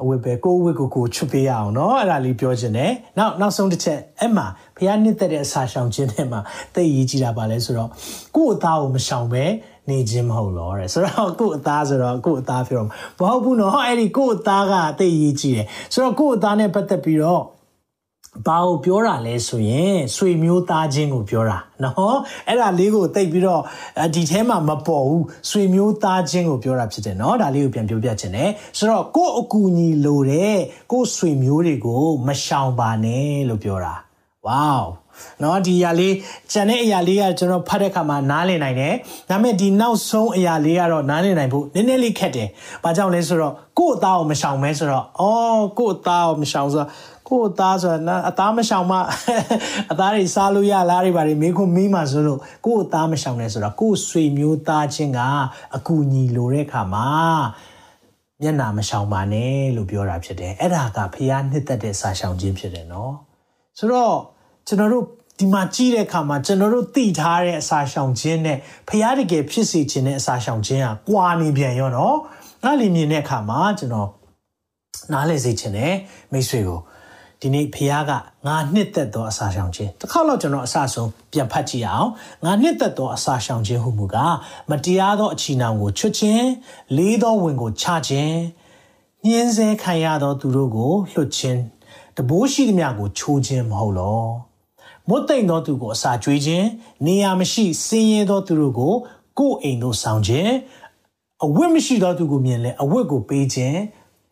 အဝတ်ပဲကိုယ်ဝတ်ကိုကိုချွတ်ပေးရအောင်เนาะအဲ့ဒါလေးပြောချင်တယ်နောက်နောက်ဆုံးတစ်ချက်အဲ့မှာဖះနှစ်သက်တဲ့အစာရှောင်ခြင်းထဲမှာသိရေးကြည့်တာပါလဲဆိုတော့ကိုယ့်အသားကိုမရှောင်ပဲနေခြင်းမဟုတ်လို့တဲ့ဆိုတော့ကိုယ့်အသားဆိုတော့ကိုယ့်အသားပြောမဟုတ်ဘူးနော်အဲ့ဒီကိုယ့်အသားကသိရေးကြည့်တယ်ဆိုတော့ကိုယ့်အသားနဲ့ပတ်သက်ပြီးတော့ ဘာကိုပြောတာလဲဆိုရင်ဆွေမျိုးသားချင်းကိုပြောတာနော်အဲ့ဒါလေးကိုတိတ်ပြီးတော့ဒီထဲမှာမပေါ်ဘူးဆွေမျိုးသားချင်းကိုပြောတာဖြစ်တယ်နော်ဒါလေးကိုပြန်ပြောပြချင်တယ်ဆိုတော့ကိုယ့်အကူအညီလိုတဲ့ကိုယ့်ဆွေမျိုးတွေကိုမရှောင်ပါနဲ့လို့ပြောတာ wow เนาะဒီအရာလေးကျန်တဲ့အရာလေးကကျွန်တော်ဖတ်တဲ့အခါမှာနားလည်နိုင်တယ်ဒါပေမဲ့ဒီနောက်ဆုံးအရာလေးကတော့နားလည်နိုင်ဖို့နည်းနည်းလေးခက်တယ်ဘာကြောင့်လဲဆိုတော့ကိုယ့်အသားကိုမရှောင်မဲဆိုတော့အော်ကိုယ့်အသားကိုမရှောင်ဆိုတော့ ကိုယ့်အသားဆိုတာအသားမရှောင်မှအသားတွေစားလို့ရလားတွေဘာတွေမေးခွန်းမေးမှဆိုလို့ကိုယ့်အသားမရှောင်လဲဆိုတော့ကိုယ့်ဆွေမျိုးသားချင်းကအကူညီလိုတဲ့အခါမှာမျက်နာမရှောင်ပါနဲ့လို့ပြောတာဖြစ်တယ်အဲ့ဒါကဖျားနှစ်သက်တဲ့စာရှောင်ခြင်းဖြစ်တယ်နော်ဆိုတော့ကျွန်တော်တို့ဒီမှာကြည့်တဲ့အခါမှာကျွန်တော်တို့သိထားတဲ့အစာရှောင်ခြင်းနဲ့ဖျားတကယ်ဖြစ်စေခြင်းတဲ့အစာရှောင်ခြင်းကကွာနေပြန်ရောနော်ငါလီမြင်တဲ့အခါမှာကျွန်တော်နားလည်စေခြင်းနဲ့မိတ်ဆွေကို ဒီနေ့ဖះကငါနှစ်သက်သောအစာရှောင်ခြင်းတစ်ခါတော့ကျွန်တော်အစဆုံးပြန်ဖတ်ကြည့်အောင်ငါနှစ်သက်သောအစာရှောင်ခြင်းဟုမူကားမတရားသောအချီနှောင်ကိုချွတ်ခြင်းလေးသောဝင်ကိုချခြင်းညှင်းဆဲခံရသောသူတို့ကိုလွတ်ခြင်းတဘိုးရှိသမျှကိုချိုးခြင်းမဟုတ်လောမွတ်သိမ့်သောသူကိုအစာကျွေးခြင်းနေရာမရှိစင်းရဲသောသူတို့ကိုကိုယ်အိမ်သို့ဆောင်ခြင်းအဝတ်မရှိသောသူကိုမြင်လဲအဝတ်ကိုပေးခြင်း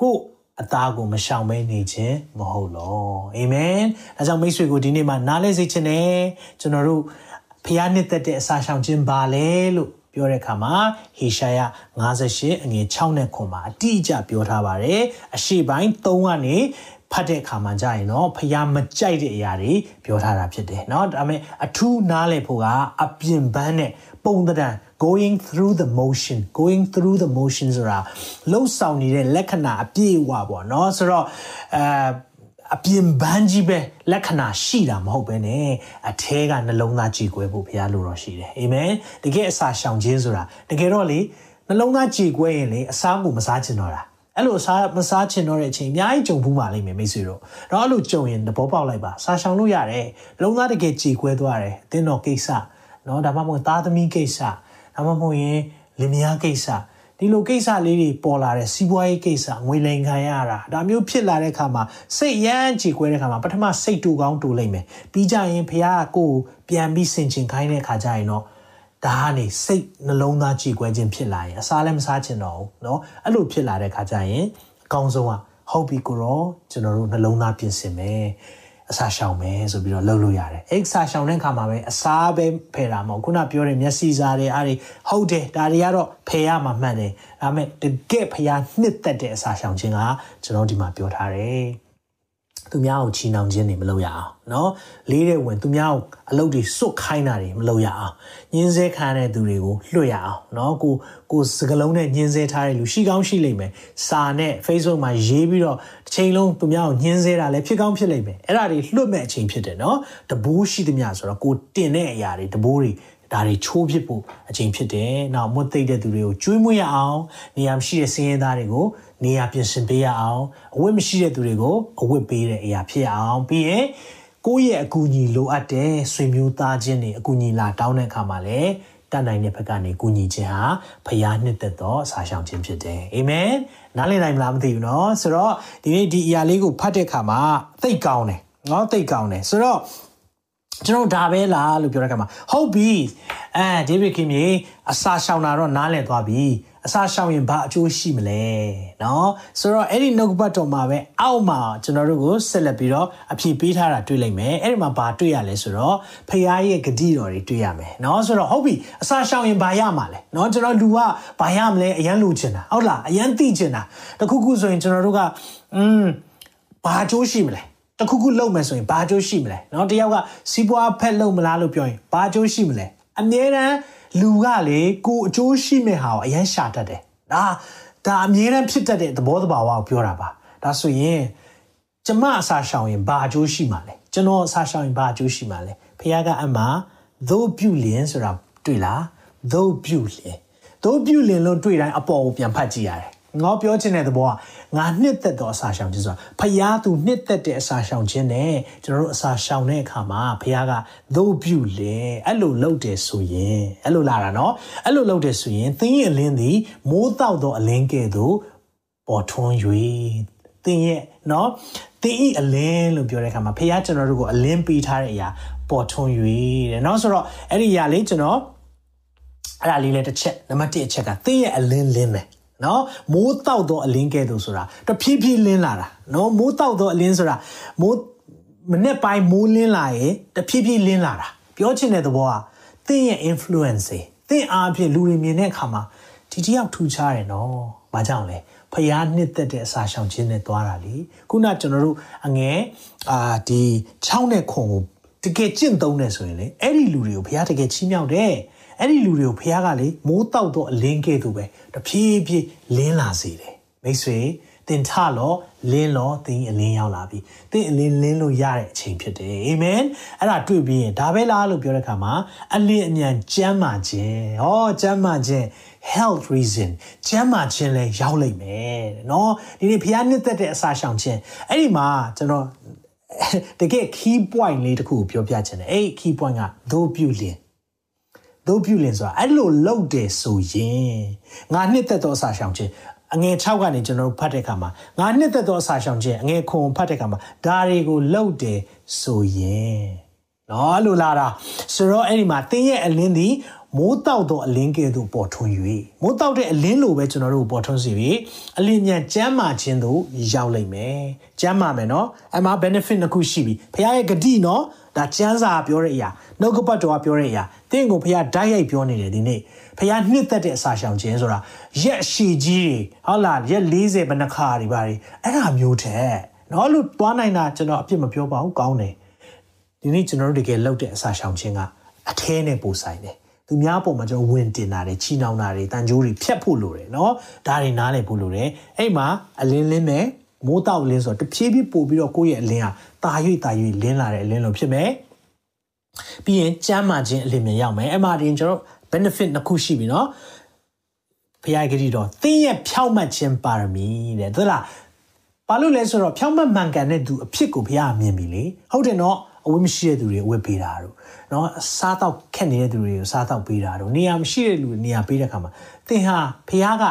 ကိုယ် အသားကိုမရှောင်မဲနေခြင်းမဟုတ်လောအာမင်ဒါကြောင့်မိတ်ဆွေကိုဒီနေ့မှာနားလဲစေခြင်းနဲ့ကျွန်တော်တို့ဖျားနှစ်သက်တဲ့အစာရှောင်ခြင်းပါလေလို့ပြောတဲ့အခါမှာဟေရှာယ58အငယ်6နဲ့ခွန်မှာအတိအကျပြောထားပါတယ်အရှိပိုင်း3ကနေဖတ်တဲ့အခါမှာကြာရင်တော့ဖျားမကြိုက်တဲ့အရာတွေပြောထားတာဖြစ်တယ်เนาะဒါပေမဲ့အထူးနားလည်ဖို့ကအပြင်ပန်းနဲ့ပုံသဏ္ဍာန် going through the motion going through the motion ဆိုတာလှုပ်ဆောင်နေတဲ့လက္ခဏာအပြည့်အဝပေါ့เนาะဆိုတော့အဲအပြင်ပန်းကြီးပဲလက္ခဏာရှိတာမဟုတ်ပဲねအထဲကနှလုံးသားကြည်ကွယ်ဖို့ဘုရားလိုတော်ရှိတယ်အာမင်တကယ်အစာရှောင်ခြင်းဆိုတာတကယ်တော့လေနှလုံးသားကြည်ကွယ်ရင်လေအစာကိုမစားချင်တော့တာအဲ့လိုစားမစားချင်တော့တဲ့အချိန်အများကြီးကြုံဘူးပါလိမ့်မယ်မိတ်ဆွေတို့တော့အဲ့လိုကြုံရင်သဘောပေါက်လိုက်ပါစားရှောင်လို့ရတယ်လုံးသားတကယ်ကြည်ကွယ်သွားတယ်အသင်းတော်ကိစ္စเนาะဒါမှမဟုတ်သားသမီးကိစ္စ ဒါမှမဟုတ်ရင်လင်မယားကိစ္စဒီလိုကိစ္စလေးတွေပေါ်လာတဲ့စီးပွားရေးကိစ္စငွေလိမ်ခံရတာဒါမျိုးဖြစ်လာတဲ့အခါမှာစိတ်ရမ်းကြည်ကွဲတဲ့အခါမှာပထမစိတ်တူကောင်းတူလိမ့်မယ်ပြီးကြရင်ဖခင်ကကိုယ်ပြန်ပြီးဆင်ခြင်ခိုင်းတဲ့အခါကျရင်တော့ဒါကနေစိတ်နှလုံးသားကြည်ကွဲခြင်းဖြစ်လာရင်အစားလည်းမစားချင်တော့ဘူးเนาะအဲ့လိုဖြစ်လာတဲ့အခါကျရင်အကောင်းဆုံးကဟုတ်ပြီကိုရောကျွန်တော်တို့နှလုံးသားပြင်ဆင်မယ် အစာရှောင်မယ်ဆိုပြီးတော့လှုပ်လို့ရတယ်အဲ့အစာရှောင်တဲ့အခါမှာပဲအစာပဲဖယ်တာမဟုတ်ခုနပြောတဲ့မျက်စိစားတွေအားတွေဟုတ်တယ်ဒါတွေကတော့ဖယ်ရမှာမှန်တယ်ဒါပေမဲ့တကယ်ဖျားနှစ်သက်တဲ့အစာရှောင်ခြင်းကကျွန်တော်ဒီမှာပြောထားတယ် သူများကိုချီနှောင်ခြင်းတွေမလုပ်ရအောင်เนาะလေးတဲ့ဝင်သူများကိုအလုပ်တွေစွတ်ခိုင်းတာတွေမလုပ်ရအောင်ညင်းဆဲခံတဲ့သူတွေကိုလွှတ်ရအောင်เนาะကိုကိုစကလုံးနဲ့ညင်းဆဲထားတဲ့လူရှိကောင်းရှိလိမ့်မယ်စာနဲ့ Facebook မှာရေးပြီးတော့တစ်ချိန်လုံးသူများကိုညင်းဆဲတာလည်းဖြစ်ကောင်းဖြစ်လိမ့်မယ်အဲ့ဒါတွေလွှတ်မဲ့အချိန်ဖြစ်တယ်เนาะတဘိုးရှိသမျှဆိုတော့ကိုတင်တဲ့အရာတွေတဘိုးတွေဒါတွေချိုးဖြစ်ဖို့အချိန်ဖြစ်တယ်။နောက်မွတ်သိတဲ့သူတွေကိုကျွေးမွေးရအောင်နေရာမရှိတဲ့စင်းရဲသားတွေကို နေရာပြင်ဆင်ပေးရအောင်အဝတ်မရှိတဲ့သူတွေကိုအဝတ်ပေးတဲ့အရာဖြစ်အောင်ပြီးရင်ကိုယ့်ရဲ့အကူအညီလိုအပ်တဲ့ဆွေမျိုးသားချင်းတွေအကူအညီလာတောင်းတဲ့အခါမှာလည်းတတ်နိုင်တဲ့ဘက်ကနေကူညီခြင်းဟာဖျားနှစ်သက်သောအစာရှောင်ခြင်းဖြစ်တယ်အာမင်နားလည်နိုင်မလားမသိဘူးเนาะဆိုတော့ဒီနေ့ဒီအရာလေးကိုဖတ်တဲ့အခါမှာသိတ်ကောင်းတယ်เนาะသိတ်ကောင်းတယ်ဆိုတော့ကျွန်တော်ဒါပဲလားလို့ပြောတဲ့အခါမှာဟုတ်ပြီအဲဒေးဗစ်ခင်မြေအစာရှောင်တာတော့နားလည်သွားပြီ အစာရှောင်ရင်ဘာအကျိုးရှိမလဲเนาะဆိုတော့အဲ့ဒီနှုတ်ဘတ်တော်မှာပဲအောက်မှာကျွန်တော်တို့ကိုဆက်လက်ပြီးတော့အဖြေပေးထားတာတွေ့လိုက်မယ်အဲ့ဒီမှာဘာတွေ့ရလဲဆိုတော့ဖခင်ရဲ့ဂတိတော်တွေတွေ့ရမယ်เนาะဆိုတော့ဟုတ်ပြီအစာရှောင်ရင်ဘာရမှာလဲเนาะကျွန်တော်လူကဘာရမလဲအရန်လူချင်တာဟုတ်လားအရန်သိချင်တာတခုခုဆိုရင်ကျွန်တော်တို့ကอืมဘာအကျိုးရှိမလဲတခုခုလုပ်မယ်ဆိုရင်ဘာအကျိုးရှိမလဲเนาะတယောက်ကစီးပွားဖက်လုပ်မလားလို့ပြောရင်ဘာအကျိုးရှိမလဲအမြဲတမ်း လူကလေကိုအကျိုးရှိမဲ့ဟာကိုအရန်ရှာတတ်တယ်ဒါဒါအမြဲတမ်းဖြစ်တတ်တဲ့သဘောတဘာဝကိုပြောတာပါဒါဆိုရင်ကျမအစာရှောင်ရင်ဘာအကျိုးရှိမှာလဲကျွန်တော်အစာရှောင်ရင်ဘာအကျိုးရှိမှာလဲဖခင်ကအမှသို့ပြုလင်ဆိုတာတွေ့လားသို့ပြုလင်သို့ပြုလင်လို့တွေ့တိုင်းအပေါ်ကိုပြန်ဖတ်ကြည့်ရတယ် ငေါပြောချင်တဲ့သဘောကငါနှစ်သက်သောအစာရှောင်ခြင်းဆိုတာဖယားသူနှစ်သက်တဲ့အစာရှောင်ခြင်းနဲ့ကျွန်တော်တို့အစာရှောင်တဲ့အခါမှာဖယားကသို့ပြုလေအဲ့လိုလုပ်တယ်ဆိုရင်အဲ့လိုလာတာနော်အဲ့လိုလုပ်တယ်ဆိုရင်သင်ရဲ့အလင်းသည်မိုးတောက်သောအလင်းကဲ့သို့ပေါ်ထွန်း၍သင်ရဲ့နော်သင်ဤအလင်းလို့ပြောတဲ့အခါမှာဖယားကျွန်တော်တို့ကိုအလင်းပေးထားတဲ့အရာပေါ်ထွန်း၍တဲ့နော်ဆိုတော့အဲ့ဒီအရာလေးကျွန်တော်အဲ့ဒါလေးလည်းတစ်ချက်နံပါတ်1အချက်ကသင်ရဲ့အလင်းလင်းမယ် နော်မိုးတောက်သောအလင်းကဲ့သို့ဆိုတာတဖြည်းဖြည်းလင်းလာတာနော်မိုးတောက်သောအလင်းဆိုတာမိုးမနေ့ပိုင်းမိုးလင်းလာရင်တဖြည်းဖြည်းလင်းလာတာပြောချင်တဲ့သဘောကသင်ရဲ့ influence သင်အားဖြင့်လူတွေမြင်တဲ့အခါမှာဒီတယောက်ထူခြားတယ်နော်။ဘာကြောင့်လဲ။ဖျားနှစ်သက်တဲ့အစာရှောင်ခြင်းနဲ့သွားတာလေ။ခုနကျွန်တော်တို့အငယ်အာဒီချောင်းနဲ့ခွန်ကိုတကယ်ကျင့်သုံးတယ်ဆိုရင်လေအဲ့ဒီလူတွေကိုဖျားတကယ်ချီးမြှောက်တယ်။ အဲ့ဒီလူတွေကိုဖះကလေမိုးတောက်တော့အလင်းကဲ့သို့ပဲတဖြည်းဖြည်းလင်းလာစေတယ်မိတ်ဆွေတင်ထလောလင်းလောတင်အလင်းရောက်လာပြီတင်အလင်းလင်းလို့ရတဲ့အချိန်ဖြစ်တယ်အာမင်အဲ့ဒါတွေ့ပြီးရင်ဒါပဲလားလို့ပြောတဲ့အခါမှာအလင်းအမြန်ကျမ်းမာခြင်းဟောကျမ်းမာခြင်း health reason ကျမ်းမာခြင်းလဲရောက်လိမ့်မယ်တဲ့နော်ဒီနေ့ဖျားနှစ်သက်တဲ့အစာရှောင်ခြင်းအဲ့ဒီမှာကျွန်တော်တကယ် key point လေးတစ်ခုကိုပြောပြချင်တယ်အဲ့ key point ကသို့ပြုလျင် ဒို့ပြုလင်ဆိုတာအဲ့လိုလုပ်တယ်ဆိုရင်ငါနှစ်သက်သောအစာရှောင်ခြင်းအငယ်6ကနေကျွန်တော်တို့ဖတ်တဲ့အခါမှာငါနှစ်သက်သောအစာရှောင်ခြင်းအငယ်ခွန်ဖတ်တဲ့အခါမှာဒါတွေကိုလှုပ်တယ်ဆိုရင်နော်လို့လာတာဆိုတော့အဲ့ဒီမှာတင်းရဲ့အလင်းသည်မိုးတောက်သောအလင်းကဲ့သို့ပေါ်ထွန်း၍မိုးတောက်တဲ့အလင်းလိုပဲကျွန်တော်တို့ပေါ်ထွန်းစီပြီးအလင်းမြန်ကျမ်းမာခြင်းသို့ရောက်လိမ့်မယ်ကျမ်းမာမယ်နော်အမှ benefit နှစ်ခုရှိပြီဖခင်ရဲ့ဂတိနော် ဒါကျမ်းစာပြောတဲ့အရာနှုတ်ကပတ်တော်ကပြောတဲ့အရာတင့်ကိုဖခင်ဓာတ်ရိုက်ပြောနေတယ်ဒီနေ့ဖခင်နှစ်သက်တဲ့အစာရှောင်ခြင်းဆိုတာရက်ရှည်ကြီးတွေဟုတ်လားရက်40ဘဏ္ဍခါတွေပါတွေအဲ့ဒါမျိုးတဲ့နော်လို့တွားနိုင်တာကျွန်တော်အပြစ်မပြောပါဘူးကောင်းတယ်ဒီနေ့ကျွန်တော်တို့တကယ်လုပ်တဲ့အစာရှောင်ခြင်းကအထဲနဲ့ပိုဆိုင်တယ်သူများပုံမှာကျွန်တော်ဝင်တင်တာတွေချီနှောင်တာတွေတန်ကြိုးတွေဖြတ်ဖို့လိုတယ်နော်ဒါတွေနားလည်ဖို့လိုတယ်အဲ့မှာအလင်းလင်းမဲ့မိုးတောက်လင်းဆိုတော့တဖြည်းဖြည်းပို့ပြီးတော့ကိုယ့်ရဲ့အလင်းဟာ တာ၍တာ၍လင်းလာတဲ့အလင်းလိုဖြစ်မယ်ပြီးရင်ကျမ်းမာခြင်းအလင်းမြင်ရောက်မယ်အဲ့မှာဒီကျွန်တော် benefit နှစ်ခုရှိပြီနော်ဖခင်ကတိတော့သင်ရဲ့ဖြောက်မှတ်ခြင်းပါရမီတဲ့သလားဘာလို့လဲဆိုတော့ဖြောက်မှတ်မှန်ကန်တဲ့သူအဖြစ်ကိုဘုရားမြင်ပြီလေဟုတ်တယ်နော်အဝတ်မရှိတဲ့သူတွေအဝတ်ပေးတာတို့နော်စားတော့ခက်နေတဲ့သူတွေကိုစားတော့ပေးတာတို့နေရာမရှိတဲ့လူတွေနေရာပေးတဲ့ခါမှာသင်ဟာဖခင်က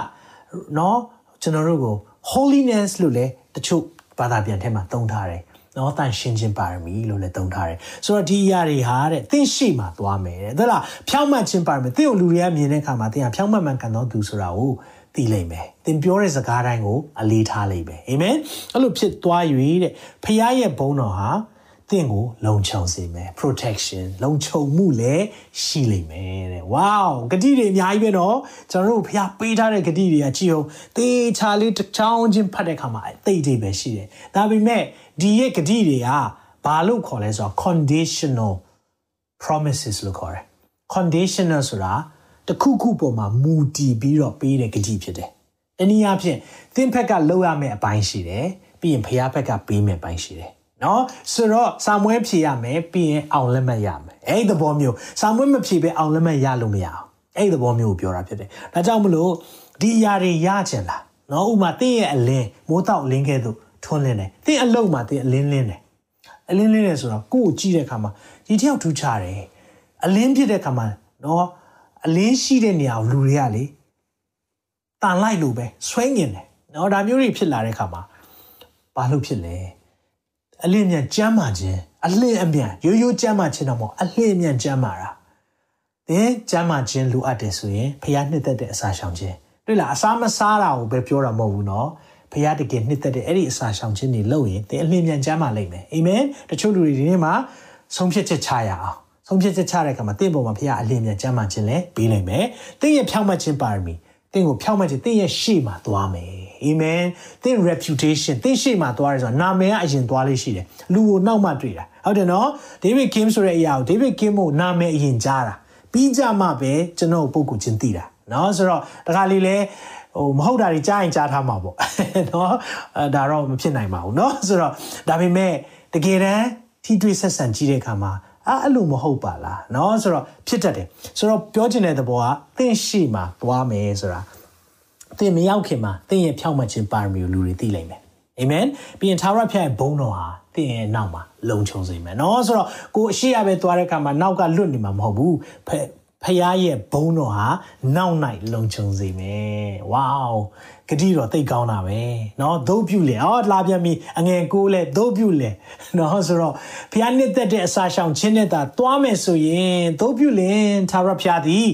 နော်ကျွန်တော်တို့ကို holiness လို့လည်းတချို့ဘာသာပြန်ထဲမှာသုံးထားတယ် နော်တန်ရှင်းခြင်းပါရမီလို့လည်းသုံးထားတယ်ဆိုတော့ဒီအရာတွေဟာတဲ့သင်ရှိမှသွားမယ်တဲ့ဟုတ်လားဖြောင်းမှတ်ခြင်းပါရမီသင်ကိုလူတွေကမြင်တဲ့အခါမှာသင်ကဖြောင်းမှတ်မှန်ကန်သောသူဆိုတာကိုသိလိမ့်မယ်သင်ပြောတဲ့စကားတိုင်းကိုအလေးထားလိမ့်မယ်အာမင်အဲ့လိုဖြစ်သွား၍တဲ့ဖခင်ရဲ့ဘုန်းတော်ဟာ သင်ကိုလုံခြုံစေမယ် protection လုံခြုံမှုလည်းရှိလိမ့်မယ်တဲ့ wow ဂတိတွေအများကြီးပဲเนาะကျွန်တော်တို့ဖခင်ပေးထားတဲ့ဂတိတွေကကြည့်အောင်သေချာလေးတစ်ချောင်းချင်းဖတ်တဲ့အခါမှာအသိအသေးပဲရှိတယ်ဒါပေမဲ့ဒီရဲ့ဂတိတွေကဘာလို့ခေါ်လဲဆိုတော့ conditional promises လို့ခေါ်တယ် conditional ဆိုတာတခုခုပေါ်မှာမူတည်ပြီးတော့ပေးတဲ့ဂတိဖြစ်တယ်တနည်းအားဖြင့်သင်ဘက်ကလောက်ရမယ့်အပိုင်းရှိတယ်ပြီးရင်ဖခင်ဘက်ကပေးမယ့်အပိုင်းရှိတယ် နော်ဆိုတော့စာမွေးဖြေရမယ်ပြီးရင်အောင်လက်မှတ်ရမယ်အဲ့ဒီသဘောမျိုးစာမွေးမဖြေပဲအောင်လက်မှတ်ရလို့မရအောင်အဲ့ဒီသဘောမျိုးကိုပြောတာဖြစ်တယ်ဒါကြောင့်မလို့ဒီအရာတွေရချင်လားနော်ဥမာတင်းရဲ့အလင်းမိုးတောက်လင်းခဲ့သူထွန်းလင်းတယ်တင်းအလုံးမှာတင်းအလင်းလင်းတယ်အလင်းလင်းတယ်ဆိုတော့ကိုယ်ကိုကြည့်တဲ့အခါမှာဒီတယောက်ထူးခြားတယ်အလင်းဖြစ်တဲ့အခါမှာနော်အလင်းရှိတဲ့နေရာကိုလူတွေကလေတန်လိုက်လို့ပဲဆွဲငင်တယ်နော်ဒါမျိုးတွေဖြစ်လာတဲ့အခါမှာဘာလို့ဖြစ်လဲ အလင်းမြန်ကြမ်းမာခြင်းအလင်းအမြန်ရိုးရိုးကြမ်းမာခြင်းတော့မဟုတ်အလင်းအမြန်ကြမ်းမာတာသင်ကြမ်းမာခြင်းလိုအပ်တယ်ဆိုရင်ဖခင်နှစ်သက်တဲ့အစာရှောင်ခြင်းတွေ့လားအစာမစားတာကိုပဲပြောတာမဟုတ်ဘူးနော်ဖခင်တကယ်နှစ်သက်တဲ့အဲ့ဒီအစာရှောင်ခြင်းတွေလုပ်ရင်သင်အလင်းမြန်ကြမ်းမာလိမ့်မယ်အာမင်တချို့လူတွေဒီနေ့မှာဆုံးဖြတ်ချက်ချရအောင်ဆုံးဖြတ်ချက်ချတဲ့အခါမှာတင့်ပေါ်မှာဖခင်အလင်းမြန်ကြမ်းမာခြင်းလဲပေးလိမ့်မယ်တင့်ရဲ့ဖြောင့်မတ်ခြင်းပါရမီတင့်ကိုဖြောင့်မတ်ခြင်းတင့်ရဲ့ရှေ့မှာသွားမယ် အာမင်။တင့် reputation တင့်ရှေ့မှာသွားရဲဆိုတာနာမည်ကအရင်သွားလေးရှိတယ်။လူကိုနောက်မှတွေ့တာ။ဟုတ်တယ်နော်။ David Kim ဆိုတဲ့အရာကို David Kim ကိုနာမည်အရင်ကြားတာ။ပြီးကြမှပဲကျွန်တော်ပုဂ္ဂိုလ်ချင်းသိတာ။နော်ဆိုတော့တခါလေးလဲဟိုမဟုတ်တာတွေကြားရင်ကြားထားမှာပေါ့။နော်အဲဒါတော့မဖြစ်နိုင်ပါဘူးเนาะဆိုတော့ဒါပေမဲ့တကယ်တမ်းထိတွေ့ဆက်ဆံကြည့်တဲ့အခါမှာအဲ့အဲ့လိုမဟုတ်ပါလားเนาะဆိုတော့ဖြစ်တတ်တယ်ဆိုတော့ပြောချင်တဲ့သဘောကသင်ရှိမှာသွားမယ်ဆိုတာ သင်မရောက်ခင်မှာသင်ရဲ့ဖြောင့်မတ်ခြင်းပါရမီကိုလူတွေသိလိမ့်မယ်အာမင်ပြီးရင်သာရဖျားရဲ့ဘုန်းတော်ဟာသင်ရဲ့နောက်မှာလုံခြုံစေမယ်နော်ဆိုတော့ကိုအရှိရပဲသွားတဲ့အခါမှာနောက်ကလွတ်နေမှာမဟုတ်ဘူး ဖះရဲ့ဘုံတော်ဟာနောက်နိုင်လုံခြုံစေမယ်။ဝေါဂတိတော်သိကောင်းတာပဲเนาะဒုတ်ပြုလေအော်လာပြန်ပြီအငယ်ကိုလဲဒုတ်ပြုလေเนาะဆိုတော့ဖះနှစ်သက်တဲ့အစာရှောင်ခြင်းနဲ့သာသွားမယ်ဆိုရင်ဒုတ်ပြုလင်သာရဖះသည်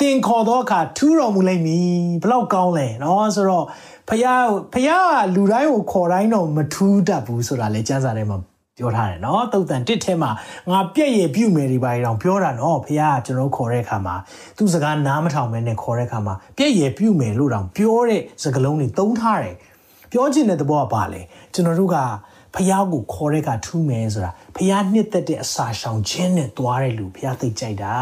တင်ခေါ်သောအခါထူးတော်မူလိမ့်မည်ဘလောက်ကောင်းလဲเนาะဆိုတော့ဖះဖះလူတိုင်းကိုခေါ်တိုင်းတော့မထူးတတ်ဘူးဆိုတာလဲစံစာထဲမှာ ပြောထားတယ်နော်တုတ်တန်တစ်ထဲမှာငါပြည့်ရပြုမယ်ဒီပါရီတောင်ပြောတာနော်ဖခင်ကကျွန်တော်ခေါ်တဲ့အခါမှာသူစကားနားမထောင်မဲနဲ့ခေါ်တဲ့အခါမှာပြည့်ရပြုမယ်လို့တောင်ပြောတဲ့စကားလုံးတွေသုံးထားတယ်ပြောချင်တဲ့သဘောကပါလေကျွန်တော်တို့ကဖះကိုခေါ်တဲ့ကထူးမယ်ဆိုတာဖះနှစ်သက်တဲ့အစာရှောင်ခြင်းနဲ့သွားတဲ့လူဖះသိကြိုက်တာ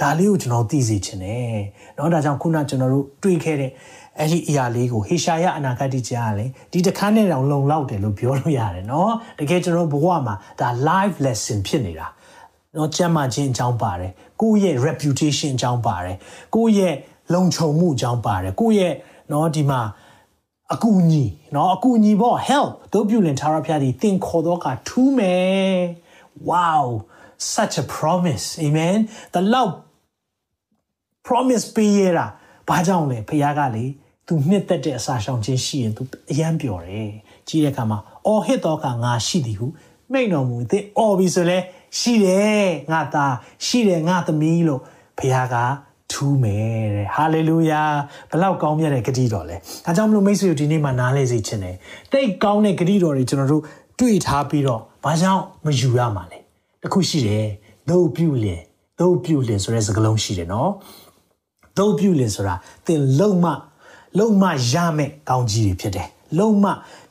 ဒါလေးကိုကျွန်တော်သိစေချင်တယ်เนาะဒါကြောင့်ခုနကျွန်တော်တို့တွေ့ခဲ့တဲ့ အဲ့ဒီအရာလေးကိုဟေရှာယအနာဂတ်တိကျကလည်းဒီတခါနဲ့တောင်လုံလောက်တယ်လို့ပြောလို့ရတယ်နော်တကယ်ကျွန်တော်ဘဝမှာဒါ live lesson ဖြစ်နေတာနော်ကျမ်းမာခြင်းအကြောင်းပါတယ်ကိုယ့်ရဲ့ reputation အကြောင်းပါတယ်ကိုယ့်ရဲ့လုံခြုံမှုအကြောင်းပါတယ်ကိုယ့်ရဲ့နော်ဒီမှာအကူအညီနော်အကူအညီပေါ့ help တို့ပြုလင်ထားရဖျားဒီသင်ခေါ်တော့ကထူးမယ် wow such a promise amen the love promise ပေးရတာဘာကြောင့်လဲဖခင်ကလေ သူနှစ်သက်တဲ့အစာရှောင်ခြင်းရှိရင်သူအယံပျော်တယ်ကြီးတဲ့အခါမှာအော်ဟစ်တော့ကငါရှိသည်ဟုမိန့်တော်မူသည်အော်ပြီဆိုလဲရှိတယ်ငါသားရှိတယ်ငါသမီးလို့ဖခင်ကထူးမယ်တဲ့ဟာလေလုယာဘလောက်ကောင်းမြတ်တဲ့ဂတိတော်လဲဒါကြောင့်မလို့မိတ်ဆွေတို့ဒီနေ့မှာနားလဲစေချင်တယ်တိတ်ကောင်းတဲ့ဂတိတော်တွေကျွန်တော်တို့တွေ့ထားပြီးတော့ဘာကြောင့်မယူရမှာလဲတခုရှိတယ်သို့ပြုလင်သို့ပြုလင်ဆိုတဲ့စကားလုံးရှိတယ်နော်သို့ပြုလင်ဆိုတာသင်လုံမ လုံမရမယ်ကောင်းကြီးတွေဖြစ်တယ်လုံမ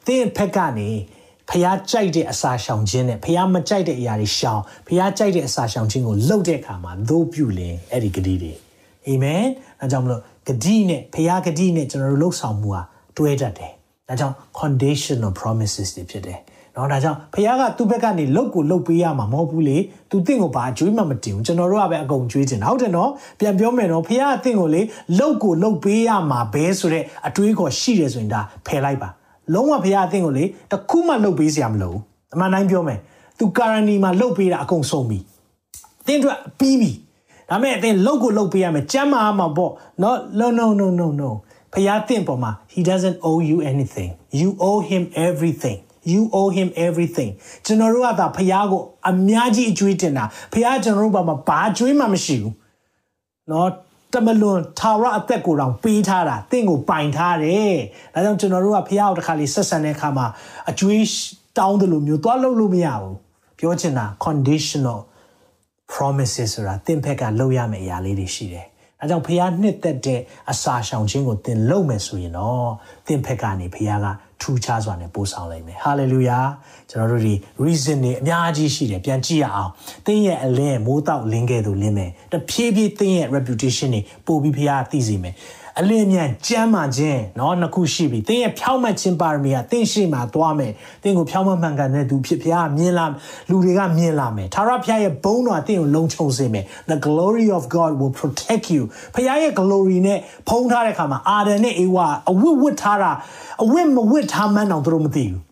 သင်ဖက်ကနေဖះကြိုက်တဲ့အစာရှောင်ခြင်းနဲ့ဖះမကြိုက်တဲ့အရာတွေရှောင်ဖះကြိုက်တဲ့အစာရှောင်ခြင်းကိုလှုပ်တဲ့အခါမှာသို့ပြုလင်အဲ့ဒီဂတိတွေအာမင်အဲကြောင့်မလို့ဂတိနဲ့ဖះဂတိနဲ့ကျွန်တော်တို့လှုပ်ဆောင်မှုဟာတွဲတတ်တယ်ဒါကြောင့် conditional promises တွေဖြစ်တယ် နော်ဒါကြောင့်ဖခင်ကသူ့ဘက်ကနေလုတ်ကိုလုတ်ပေးရမှာမဟုတ်ဘူးလေသူတင့်ကိုဘာအကျွေးမှမတင်ဘူးကျွန်တော်တို့ကပဲအကုန်ကျွေးချင်တာဟုတ်တယ်နော်ပြန်ပြောမယ်နော်ဖခင်ကတင့်ကိုလေလုတ်ကိုလုတ်ပေးရမှာဘဲဆိုတဲ့အတွေးခေါ်ရှိတယ်ဆိုရင်ဒါဖယ်လိုက်ပါလုံးဝဖခင်အတင့်ကိုလေတခုမှလုတ်ပေးစရာမလိုဘူးအမှန်တိုင်းပြောမယ်သူကာရန်နီမှာလုတ်ပေးတာအကုန်ဆုံးပြီအတင်းအတွက်ပြီးပြီဒါမဲ့အတင်းလုတ်ကိုလုတ်ပေးရမယ်ကြမ်းမာမှာပေါ့နော် no no no no no ဖခင်တင့်ပေါ်မှာ he doesn't owe you anything you owe him everything you owe him everything ကျွန်တော်တို့ကသာဖះကိုအများကြီးအကျွေးတင်တာဖះကျွန်တော်တို့ဘာမှဘာအကျွေးမှမရှိဘူးเนาะတမလွန်ထာဝရအသက်ကိုတောင်ပေးထားတာတင့်ကိုပိုင်ထားတယ်ဒါကြောင့်ကျွန်တော်တို့ကဖះကိုတစ်ခါလေးဆက်ဆံတဲ့အခါမှာအကျွေးတောင်းတယ်လို့မျိုးသွားလုပ်လို့မရဘူးပြောချင်တာ conditional promises ဆိုတာတင့်ဖက်ကလုပ်ရမယ့်အရာလေးတွေရှိတယ် အဲကြောင့်ဖះနှစ်သက်တဲ့အစာရှောင်ခြင်းကိုသင်လုပ်မယ်ဆိုရင်တော့သင်ဖက်ကနေဖះကထူးခြားစွာနဲ့ပို့ဆောင်လိုက်မယ်ဟာလေလုယာကျွန်တော်တို့ဒီ reason တွေအများကြီးရှိတယ်ပြန်ကြည့်ရအောင်သင်ရဲ့အလင်းမိုးတောက်လင်းခဲ့သူလင်းမယ်တဖြည်းဖြည်းသင်ရဲ့ reputation တွေပို့ပြီးဖះသိစေမယ် အလင်းမြန်ကြမ်းမှခြင်းเนาะနှစ်ခုရှိပြီသင်ရဲ့ဖြောင်းမှတ်ခြင်းပါရမီကသင်ရှိမှသွားမယ်သင်ကိုဖြောင်းမှတ်မှန်ကန်တဲ့သူဖြစ်ဖျားမြင်လာလူတွေကမြင်လာမယ်သာရဖျားရဲ့ဘုန်းတော်သင်ကိုလုံခြုံစေမယ် the glory of god will protect you ဖျားရဲ့ glory နဲ့ဖုံးထားတဲ့အခါမှာအာဒန်နဲ့အေဝါအဝတ်ဝတ်ထားတာအဝတ်မဝတ်ထားမှန်းတော့သူတို့မသိဘူး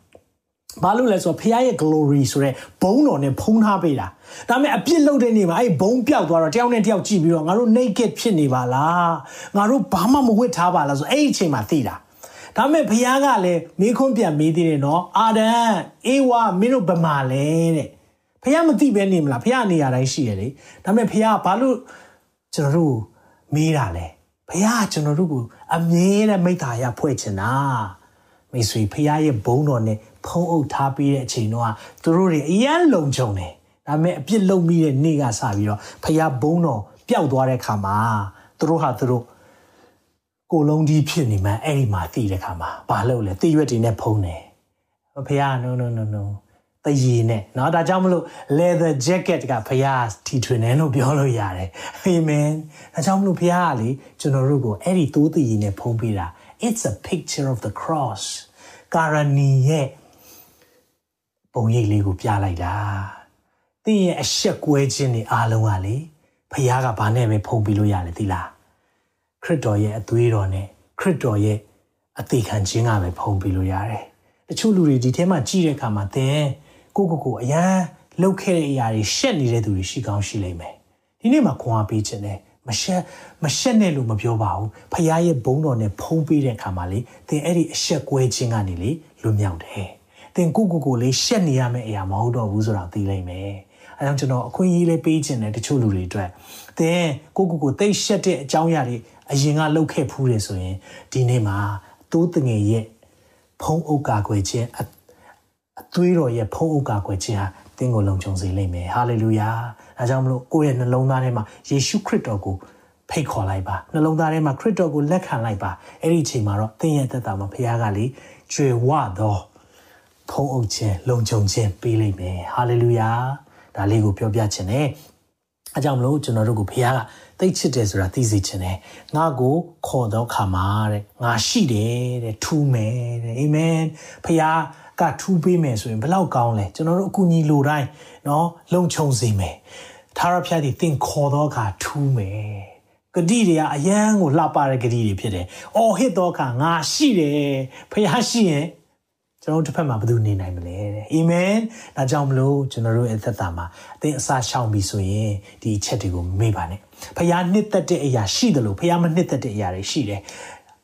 ဘာလို့လဲဆိုတော့ဖခင်ရဲ့ glory ဆိုတဲ့ဘုံတော်နဲ့ဖုံးထားပေးတာဒါပေမဲ့အပြစ်လုပ်တဲ့နေ့မှာအဲ့ဘုံပြောက်သွားတော့တယောက်နဲ့တယောက်ကြည့်ပြီးတော့ငါတို့ naked ဖြစ်နေပါလားငါတို့ဘာမှမဝတ်ထားပါလားဆိုအဲ့ဒီအချိန်မှာသိတာဒါပေမဲ့ဘုရားကလည်းမေးခွန်းပြန်မေးသေးတယ်နော်အာဒန်အေဝါမင်းတို့ဗမာလဲတဲ့ဘုရားမသိပဲနေမလားဘုရားနေရာတိုင်းရှိရလေဒါပေမဲ့ဘုရားဘာလို့ကျွန်တော်တို့မေးတာလဲဘုရားကျွန်တော်တို့ကိုအမြဲတမ်းမိသားရဖွဲ့ချင်တာမိတ်ဆွေဖခင်ရဲ့ဘုန်းတော်နဲ့ ဖုံးအုပ်ထားပြီးတဲ့အချိန်တော့သူတို့တွေအယံလုံခြုံတယ်ဒါပေမဲ့အပြစ်လုပ်မိတဲ့နေ့ကစပြီးတော့ဖခင်ဘုန်းတော်ပျောက်သွားတဲ့ခါမှာသူတို့ဟာသူတို့ကိုလုံးကြီးဖြစ်နေမှအဲ့ဒီမှာသိတဲ့ခါမှာဘာလုပ်လဲသိရွက်တွေနဲ့ဖုံးတယ်ဖခင် no no no no တရေနဲ့เนาะဒါကြောင့်မလို့ leather jacket ကဖခင်ထီထွင်တယ်လို့ပြောလို့ရတယ်အာမင်ဒါကြောင့်မလို့ဖခင်ကလေကျွန်တော်တို့ကိုအဲ့ဒီသိုးတရေနဲ့ဖုံးပေးတာ it's a picture of the cross ကာရနီရဲ့ ပုံရိပ်လေးကိုပြလိုက်တာသင်ရဲ့အဆက်ကွဲခြင်းတွေအားလုံးကလေဖခင်ကဘာနဲ့ပဲဖုံးပြီးလို့ရတယ်သီလားခရစ်တော်ရဲ့အသွေးတော်နဲ့ခရစ်တော်ရဲ့အသေးခံခြင်းကပဲဖုံးပြီးလို့ရတယ်တချို့လူတွေဒီထဲမှာကြည့်တဲ့အခါမှာသင်ကိုကိုကိုအရန်လှုပ်ခဲ့တဲ့အရာတွေရှက်နေတဲ့သူတွေရှိကောင်းရှိလိမ့်မယ်ဒီနေ့မှာခွန်အားပေးခြင်းနဲ့မရှက်မရှက်နဲ့လို့မပြောပါဘူးဖခင်ရဲ့ဘုန်းတော်နဲ့ဖုံးပေးတဲ့အခါမှာလေသင်အဲ့ဒီအဆက်ကွဲခြင်းကနေလေလွတ်မြောက်တယ် သင်ကိုကိုကိုလေးရှက်နေရမယ့်အရာမဟုတ်တော့ဘူးဆိုတာသိလိမ့်မယ်အဲကြောင့်ကျွန်တော်အခွင့်အရေးလေးပေးခြင်းနဲ့တချို့လူတွေအတွက်သင်ကိုကိုကိုတိတ်ရှက်တဲ့အကြောင်းအရာတွေအရင်ကလှုပ်ခဲ့ဖူးတယ်ဆိုရင်ဒီနေ့မှာတိုးတငယ်ရဲ့ဖုံးအုပ်ကာကွယ်ခြင်းအသွေးတော်ရဲ့ဖုံးအုပ်ကာကွယ်ခြင်းဟာသင်ကိုလုံခြုံစေလိမ့်မယ်ဟာလေလုယာဒါကြောင့်မလို့ကိုယ့်ရဲ့နှလုံးသားထဲမှာယေရှုခရစ်တော်ကိုဖိတ်ခေါ်လိုက်ပါနှလုံးသားထဲမှာခရစ်တော်ကိုလက်ခံလိုက်ပါအဲ့ဒီအချိန်မှာတော့သင်ရဲ့သက်တာမှာဖခင်ကလေကျွေဝသော ဖုံးအုပ်ခြင်းလုံခြုံခြင်းပေးလိမ့်မယ်ဟာလေလုယာဒါလေးကိုပြောပြခြင်းနဲ့အကြောင်းမလို့ကျွန်တော်တို့ကိုဖခင်ကသိချစ်တယ်ဆိုတာသိစေခြင်းနဲ့ငါကိုခေါ်တော့ခါမှာတဲ့ငါရှိတယ်တဲ့ထူးမယ်တဲ့အာမင်ဖခင်ကထူးပေးမယ်ဆိုရင်ဘယ်လောက်ကောင်းလဲကျွန်တော်တို့အကူအညီလိုတိုင်းเนาะလုံခြုံစေမယ်သာရဖျားဒီသင်ခေါ်တော့ခါထူးမယ်ဂတိတွေကအယံကိုလှပတဲ့ဂတိတွေဖြစ်တယ်။အော်ဟစ်တော့ခါငါရှိတယ်ဖခင်ရှိရင် ကျွန်တော်တို့တစ်ဖက်မှာဘယ်သူနေနိုင်မလဲတဲ့အာမင်ဒါကြောင့်မလို့ကျွန်တော်တို့ရဲ့သက်တာမှာအသင်အစာရှောင်ပြီဆိုရင်ဒီအချက်တွေကိုမေ့ပါနဲ့ဖခင်နှစ်သက်တဲ့အရာရှိတယ်လို့ဖခင်မနှစ်သက်တဲ့အရာတွေရှိတယ်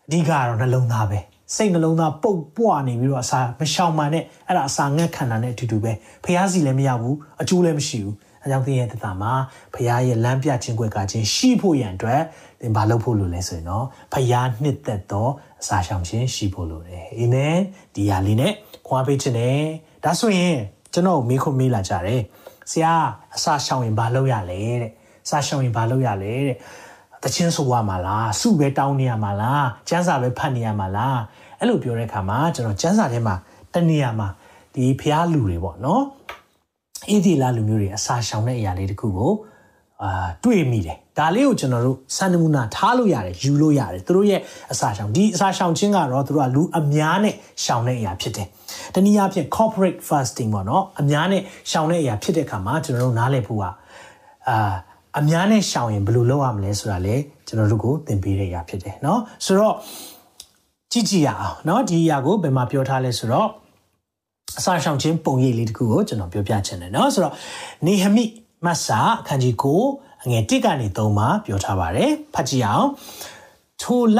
အဓိကတော့နှလုံးသားပဲစိတ်နှလုံးသားပုတ်ပွားနေပြီးတော့အစာမရှောင်မှနဲ့အဲ့ဒါအစာငတ်ခံတာနဲ့အတူတူပဲဖះစီလည်းမရဘူးအကျိုးလည်းမရှိဘူး အဲကြောင့်သင်ရဲ့သက်တာမှာဖះရဲ့လမ်းပြခြင်းကွယ်ကခြင်းရှိဖို့ရန်အတွက်သင်ဘာလုပ်ဖို့လိုလဲဆိုရင်တော့ဖះနှစ်သက်သောအစာရှောင်ခြင်းရှိဖို့လိုတယ်အာမင်ဒီဟာလေးနဲ့ခွာပေးခြင်းနဲ့ဒါဆိုရင်ကျွန်တော်မေးခွန်းမေးလာကြတယ်ဆရာအစာရှောင်ရင်ဘာလုပ်ရလဲတဲ့စာရှောင်ရင်ဘာလုပ်ရလဲတဲ့တချင်းဆိုရမှာလားစုပဲတောင်းနေရမှာလားကျန်းစာပဲဖတ်နေရမှာလားအဲ့လိုပြောတဲ့အခါမှာကျွန်တော်ကျန်းစာထဲမှာတနေရာမှာဒီဖျားလူတွေပေါ့နော် အဒီလာလူမျိုးတွေအစာရှောင်တဲ့အရာလေးတခုကိုအာတွေ့မိတယ်ဒါလေးကိုကျွန်တော်တို့စံနမူနာထားလို့ရတယ်ယူလို့ရတယ်သူတို့ရဲ့အစာရှောင်ဒီအစာရှောင်ခြင်းကတော့သူတို့ကလူအများနဲ့ရှောင်တဲ့အရာဖြစ်တယ်တနည်းအားဖြင့် corporate fasting ပေါ့နော်အများနဲ့ရှောင်တဲ့အရာဖြစ်တဲ့အခါမှာကျွန်တော်တို့နားလည်ဖို့ကအာအများနဲ့ရှောင်ရင်ဘယ်လိုလုပ်ရမလဲဆိုတာလေကျွန်တော်တို့ကိုသင်ပေးတဲ့အရာဖြစ်တယ်เนาะဆိုတော့ကြည့်ကြည့်ရအောင်เนาะဒီအရာကိုဘယ်မှာပြောထားလဲဆိုတော့ အစာရှောင်ခြင်းပုံရိပ်လေးတခုကိုကျွန်တော်ပြောပြချင်တယ်เนาะဆိုတော့နေဟမိမတ်စာအခန်းကြီးကိုအငယ်1ကနေ3မှာပြောထားပါတယ်ဖတ်ကြည့်အောင်ထိုလ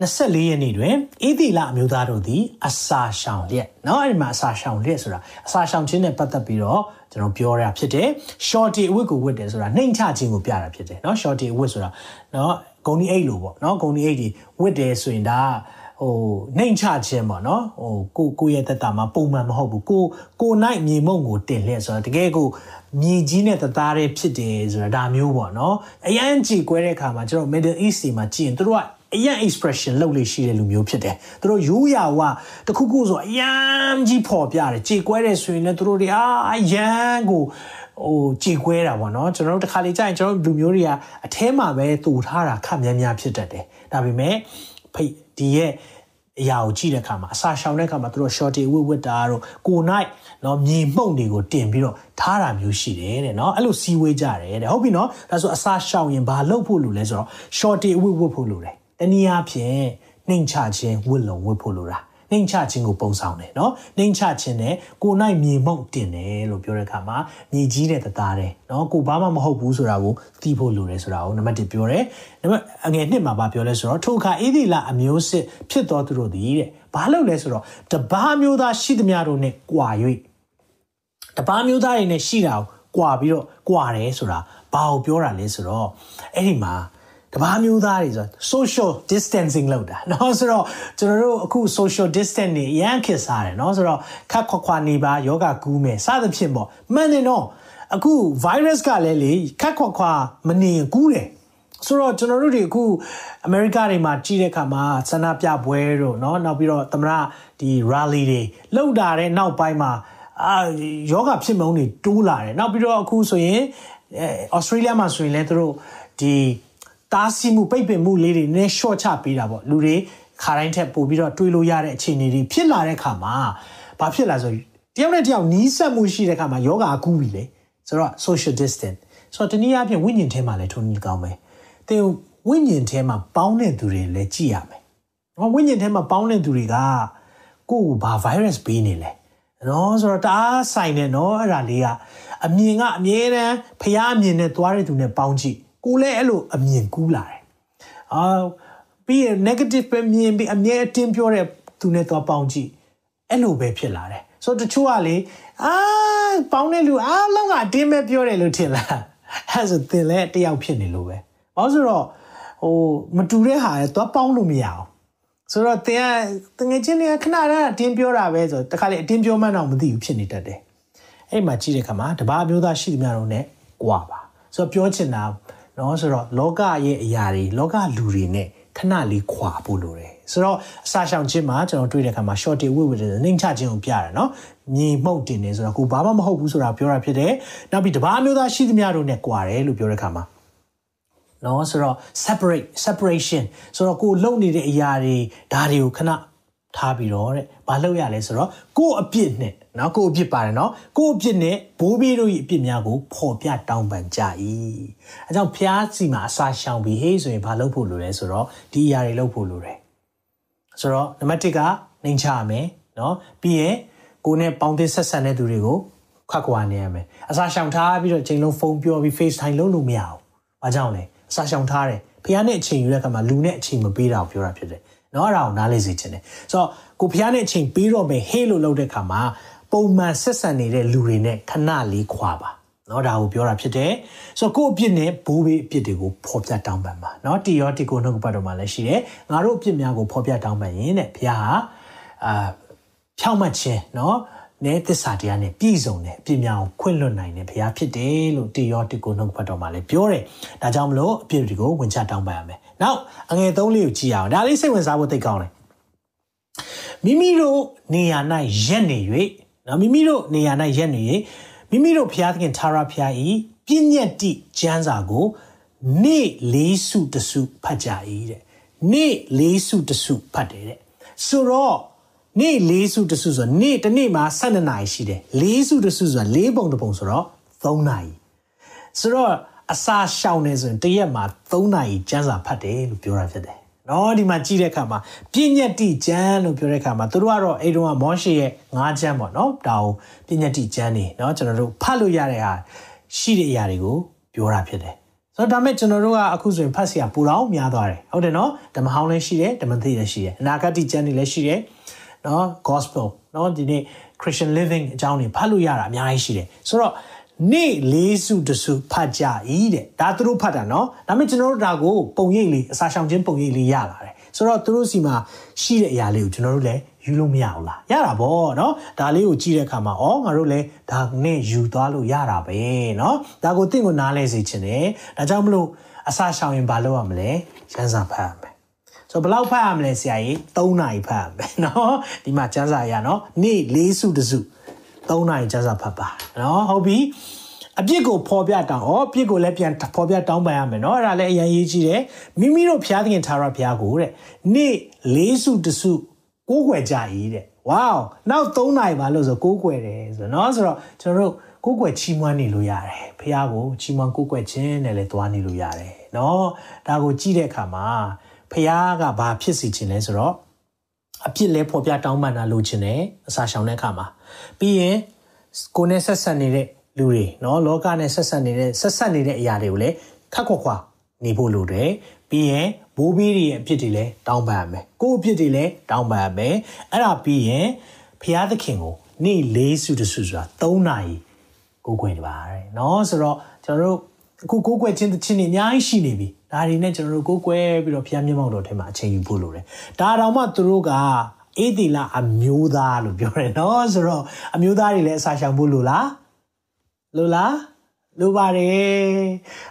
24ရက်နေ့တွင်အေဒီလအမျိုးသားတို့သည်အစာရှောင်လျက်เนาะအဲ့ဒီမှာအစာရှောင်လျက်ဆိုတာအစာရှောင်ခြင်းနဲ့ပတ်သက်ပြီးတော့ကျွန်တော်ပြောရတာဖြစ်တယ် shorty အဝတ်ကိုဝတ်တယ်ဆိုတာနှိမ်ချခြင်းကိုပြတာဖြစ်တယ်เนาะ shorty အဝတ်ဆိုတာเนาะဂုံဒီအိတ်လို့ပေါ့เนาะဂုံဒီအိတ်ဒီဝတ်တယ်ဆိုရင်ဒါ ဟိုနှိမ်ချခြင်းပေါ့နော်ဟိုကိုကိုရဲ့တက်တာမှာပုံမှန်မဟုတ်ဘူးကိုကိုနိုင်မြေမုံကိုတင်လျက်ဆိုတော့တကယ်ကိုမြေကြီးနဲ့တသားတွေဖြစ်တယ်ဆိုတာဒါမျိုးပေါ့နော်အရန်ကြည်ကွဲတဲ့အခါမှာကျွန်တော် Middle East မှာကြည့်ရင်တို့ကအရန် expression လုပ်လို့ရှိတဲ့လူမျိုးဖြစ်တယ်သူတို့ရိုးရာဝတခုခုဆိုအရန်ကြီးပေါ်ပြတယ်ကြည်ကွဲတယ်ဆိုရင်လည်းသူတို့တွေအာအရန်ကိုဟိုကြည်ကွဲတာပေါ့နော်ကျွန်တော်တို့တစ်ခါလေကြာရင်ကျွန်တော်လူမျိုးတွေကအแทမှာပဲတူထားတာခက်များများဖြစ်တတ်တယ်ဒါပေမဲ့ ဖိတ်ဒီရဲ့အရာကိုကြည့်တဲ့အခါမှာအစာရှောင်တဲ့အခါမှာသူတို့ shorty ဝစ်ဝစ်တာတို့ကိုနိုင်နော်မြေမှုန့်တွေကိုတင်ပြီးတော့ထားတာမျိုးရှိတယ်တဲ့နော်အဲ့လိုစီဝေးကြတယ်တဲ့ဟုတ်ပြီနော်ဒါဆိုအစာရှောင်ရင်ဘာလုပ်ဖို့လိုလဲဆိုတော့ shorty ဝစ်ဝစ်ဖို့လိုတယ်တနည်းအားဖြင့်နှိမ်ချခြင်းဝစ်လုံဝစ်ဖို့လိုတာ နှိမ်ချခြင်းကိုပုံဆောင်တယ်เนาะနှိမ်ချခြင်းနဲ့ကိုနိုင်မြေမှုန့်တင်တယ်လို့ပြောတဲ့အခါမှာမြေကြီးတဲ့တသားတယ်เนาะကိုဘာမှမဟုတ်ဘူးဆိုတာကိုသိဖို့လိုတယ်ဆိုတာကိုနံပါတ်1ပြောတယ်နံပါတ်အငယ်1မှာဗာပြောလဲဆိုတော့ထိုအခါအေဒီလာအမျိုးစစ်ဖြစ်တော်သူတို့သည်တဲ့ဘာလို့လဲဆိုတော့တပါးမျိုးသားရှိသမျှတို့နဲ့ကြွာ၍တပါးမျိုးသားတွေနဲ့ရှိတာကိုကြွာပြီးတော့ကြွာတယ်ဆိုတာဘာကိုပြောတာလဲဆိုတော့အဲ့ဒီမှာ တဘာမျိုးသားတွေဆို social distancing လောက်တာเนาะဆိုတော့ကျွန်တော်တို့အခု social distance နေရန်ခစ်စားတယ်เนาะဆိုတော့ခက်ခွာခွာနေပါယောဂကူးမယ်စသဖြင့်ပေါ့မှန်တယ်เนาะအခု virus ကလည်းလေခက်ခွာခွာမနေကူးတယ်ဆိုတော့ကျွန်တော်တို့တွေအခုအမေရိကတွေမှာကြီးတဲ့ခါမှာဆန္ဒပြပွဲတို့เนาะနောက်ပြီးတော့သမရဒီ rally တွေလောက်တာတဲ့နောက်ပိုင်းမှာအာယောဂဖြစ်မုန်းတွေတိုးလာတယ်နောက်ပြီးတော့အခုဆိုရင်အဲဩစတြေးလျမှာဆိုရင်လည်းသူတို့ဒီ တားဆီးမှုပိတ်ပင်မှုလေးတွေနည်း short ချပေးတာပေါ့လူတွေခါတိုင်းထက်ပို့ပြီးတော့တွေးလို့ရတဲ့အခြေအနေတွေဖြစ်လာတဲ့ခါမှာဘာဖြစ်လာဆိုတယောက်နဲ့တယောက်နီးစပ်မှုရှိတဲ့ခါမှာယောဂအကူးပြီလေဆိုတော့ social distance ဆိုတော့တနည်းအားဖြင့်ဝိညာဉ်ထဲမှာလည်းထုံးနေကောင်းမယ်သင်ဝိညာဉ်ထဲမှာပေါင်းတဲ့သူတွေလည်းကြည့်ရမယ်။ဝိညာဉ်ထဲမှာပေါင်းတဲ့သူတွေကကိုယ့်ကိုဘာ virus ပေးနေလဲ။နော်ဆိုတော့တအားဆိုင်နေနော်အဲ့ဒါလေးကအမြင်ကအမြဲတမ်းဖျားအမြင်နဲ့သွားတဲ့သူနဲ့ပေါင်းကြည့် ကိုလည်းအဲ့လိုအမြင်ကူးလာတယ်အာပြီးရ negative ပဲမြင်ပြီးအမြဲအတင်းပြောတဲ့သူနဲ့တော့ပေါင်းကြည့်အဲ့လိုပဲဖြစ်လာတယ်ဆိုတော့တချို့ကလေအာပေါင်းတဲ့လူအားလုံးကအတင်းပဲပြောတယ်လို့ထင်လားအဲ့ဆိုသင်လည်းတယောက်ဖြစ်နေလို့ပဲဘာလို့ဆိုတော့ဟိုမတူတဲ့ဟာလည်းသွားပေါင်းလို့မရအောင်ဆိုတော့တင်ကတငယ်ချင်းတွေကခဏတည်းအတင်းပြောတာပဲဆိုတခါလေအတင်းပြောမှတော့မသိဘူးဖြစ်နေတတ်တယ်အဲ့မှာကြည့်တဲ့ခါမှာတပါးမျိုးသားရှိသမျှတော့ ਨੇ ကွာပါဆိုတော့ပြောချင်တာ เนาะဆိုတော့လောကရဲ့အရာတွေလောကလူတွေ ਨੇ ခဏလေးခွာဖို့လိုတယ်ဆိုတော့အစာရှောင်ခြင်းမှာကျွန်တော်တွေ့တဲ့အခါမှာ short ဝိဝိနှိမ်ချခြင်းကိုပြရတယ်เนาะမြေမှုတ်တင်နေဆိုတော့ကိုဘာမှမဟုတ်ဘူးဆိုတာပြောတာဖြစ်တယ်နောက်ပြီးတပါးမျိုးသားရှိသမျှတို့ ਨੇ ကွာတယ်လို့ပြောတဲ့အခါမှာနော်ဆိုတော့ separate separation ဆိုတော့ကိုလုံနေတဲ့အရာတွေဒါတွေကိုခဏထားပြီးတော့တဲ့ဘာလုပ်ရလဲဆိုတော့ကို့အပြစ်နဲ့ နော်ကို့အပြစ်ပါတယ်နော်ကို့အပြစ်နဲ့ဘိုးဘေးတို့ရဲ့အပြစ်များကိုပေါ်ပြတောင်းပန်ကြ၏အဲကြောင့်ဖျားစီမှာအစာရှောင်ပြီးဟေးဆိုရင်ဘာလုပ်ဖို့လိုလဲဆိုတော့ဒီအရာတွေလုပ်ဖို့လိုတယ်ဆိုတော့နံပါတ်1ကနှိမ်ချရမယ်နော်ပြီးရင်ကိုနဲ့ပေါင်းသင်းဆက်ဆံတဲ့သူတွေကိုခတ်ခွာနေရမယ်အစာရှောင်ထားပြီးတော့ချိန်လုံးဖုန်းပြောပြီး FaceTime လုပ်လို့မရဘူးဘာကြောင့်လဲအစာရှောင်ထားတယ်ဖျားနဲ့အချိန်ယူတဲ့အခါမှာလူနဲ့အချိန်မပေးတာကိုပြောတာဖြစ်တယ်နော်အဲ့ဒါကိုနားလေစေချင်တယ်ဆိုတော့ကိုဖျားနဲ့အချိန်ပေးတော့မယ်ဟေးလို့လုပ်တဲ့အခါမှာ ပုံမှန်ဆက်ဆံနေတဲ့လူတွေနဲ့ခဏလေးခွာပါเนาะဒါကိုပြောတာဖြစ်တယ်ဆိုတော့ကို့အပြစ်နဲ့ဘိုးဘေးအပြစ်တွေကိုဖော်ပြတောင်းပန်ပါเนาะတီရောတီကိုနှုတ်ပတ်တော်မှာလည်းရှိတယ်ငါတို့အပြစ်များကိုဖော်ပြတောင်းပန်ရင်တဲ့ဖះဟာအာဖြောင့်မတ်ခြင်းเนาะနဲ့သစ္စာတရားနဲ့ပြည့်စုံတယ်အပြစ်များကိုခွင့်လွတ်နိုင်တယ်ဘုရားဖြစ်တယ်လို့တေယောတိကိုနှုတ်ဖတ်တော်မှာလည်းပြောတယ်။ဒါကြောင့်မလို့အပြစ်တွေကိုဝင်ချတောင်းပန်ရမယ်။နောက်အငယ်သုံးလေးကိုကြည့်အောင်။ဒါလေးစိတ်ဝင်စားဖို့သိကောင်းတယ်။မိမိတို့နေရာ၌ရက်နေ၍ နော်မိမိတို့နေရာ၌ရက်နေ၍မိမိတို့ဘုရားသခင်သာရဘုရားဤပြည့်ညက်တိကျမ်းစာကိုနေ့လေးစုတစုဖတ်ကြ၏တဲ့။နေ့လေးစုတစုဖတ်တယ်တဲ့။ဆိုတော့နေ့လေးစုတစုဆိုနေ့တစ်နေ့မှာ12နာရီရှိတယ်လေးစုတစုဆိုတာလေးပုံတစ်ပုံဆိုတော့3နာရီဆိုတော့အစာရှောင်နေဆိုရင်တရက်မှာ3နာရီကျန်းစာဖတ်တယ်လို့ပြောတာဖြစ်တယ် နော်ဒီမှာကြည့်တဲ့အခါမှာပြညတ်တိကျမ်းလို့ပြောတဲ့အခါမှာသူတို့ကတော့အဲ့တုန်းကမောရှေရဲ့ငါးကျမ်းပေါ့နော်ဒါကိုပြညတ်တိကျမ်းနေနော်ကျွန်တော်တို့ဖတ်လို့ရတဲ့ဟာရှိတဲ့အရာတွေကိုပြောတာဖြစ်တယ်ဆိုတော့ဒါမဲ့ကျွန်တော်တို့ကအခုဆိုရင်ဖတ်စရာပူတော့များသွားတယ်ဟုတ်တယ်နော်ဓမ္မဟောင်းလည်းရှိတယ်ဓမ္မသစ်လည်းရှိတယ်အနာဂတ်တိကျမ်းတွေလည်းရှိတယ်နော် gospel နော်ဒီနေ့ Christian living အကြောင်းတွေဖတ်လို့ရတာအများကြီးရှိတယ်ဆိုတော့ နေ့လေးစုတစုဖတ်ကြ၏တဲ့ဒါသူတို့ဖတ်တာနော်ဒါပေမဲ့ကျွန်တော်တို့ဒါကိုပုံရိပ်လေးအစာရှောင်ခြင်းပုံရိပ်လေးရလာတယ်ဆိုတော့သူတို့စီမှာရှိတဲ့အရာလေးကိုကျွန်တော်တို့လည်းယူလို့မရဘူးလားရတာပေါ့နော်ဒါလေးကိုကြည့်တဲ့အခါမှာဩငါတို့လည်းဒါနဲ့ယူသွားလို့ရတာပဲနော်ဒါကိုတင့်ကိုနားလဲစေချင်တယ်ဒါကြောင့်မလို့အစာရှောင်ရင်ဘာလုပ်ရမလဲကျန်းစာဖတ်ရမယ်ဆိုဘယ်လောက်ဖတ်ရမလဲဆရာကြီး3နာရီဖတ်ရမယ်နော်ဒီမှာကျန်းစာရနော်နေ့၄စုတစု 3နာရီကျန်းစာဖတ်ပါเนาะဟုတ်ပြီအပြစ်ကိုဖော်ပြတောင်းဩအပြစ်ကိုလည်းပြန်ဖော်ပြတောင်းပန်ရမယ်เนาะအဲ့ဒါလည်းအရင်ရေးကြည့်တယ်မိမိတို့ဖျားသခင်သာရဖျားကိုတဲ့နေ့၄စုတစုကိုးကွယ်ကြ၏တဲ့ဝေါနောက်3နာရီပါလို့ဆိုကိုးကွယ်တယ်ဆိုเนาะဆိုတော့ကျွန်တော်တို့ကိုးကွယ်ချီးမွမ်းနေလို့ရတယ်ဖះကိုချီးမွမ်းကိုးကွယ်ခြင်းနဲ့လည်းသွားနေလို့ရတယ်เนาะဒါကိုကြည့်တဲ့အခါမှာဖះကဘာဖြစ်စီခြင်းလဲဆိုတော့အပြစ်လဲဖော်ပြတောင်းပန်တာလိုချင်တယ်အစာရှောင်တဲ့အခါမှာ ပြီးရင်ကိုယ်နဲ့ဆက်ဆက်နေတဲ့လူတွေเนาะလောကနဲ့ဆက်ဆက်နေတဲ့ဆက်ဆက်နေတဲ့အရာတွေကိုလည်းခက်ခွက်ခွာနေဖို့လိုတယ်ပြီးရင်ဘိုးဘီးတွေရဲ့အဖြစ်တွေလည်းတောင်းပန်ရမယ်ကိုယ့်အဖြစ်တွေလည်းတောင်းပန်ရမယ်အဲ့ဒါပြီးရင်ဖျားသခင်ကိုနေ့လေးစုတစုဆိုတာ3နာရီကိုကိုွယ်ပါတဲ့เนาะဆိုတော့ကျွန်တော်တို့အခုကိုကိုွယ်ခြင်းတခြင်းတွေအများကြီးရှိနေပြီဒါတွေနဲ့ကျွန်တော်တို့ကိုကိုွယ်ပြီးတော့ဖျားမျက်မှောက်တော်ထဲမှာအချိန်ယူဖို့လိုတယ်ဒါတောင်မှသူတို့က အေးသီလအမျိုးသားလို့ပြောတယ်နော်ဆိုတော့အမျိုးသားတွေလည်းအစာရှောင်ဖို့လို့လားလို့လားလိုပါတယ်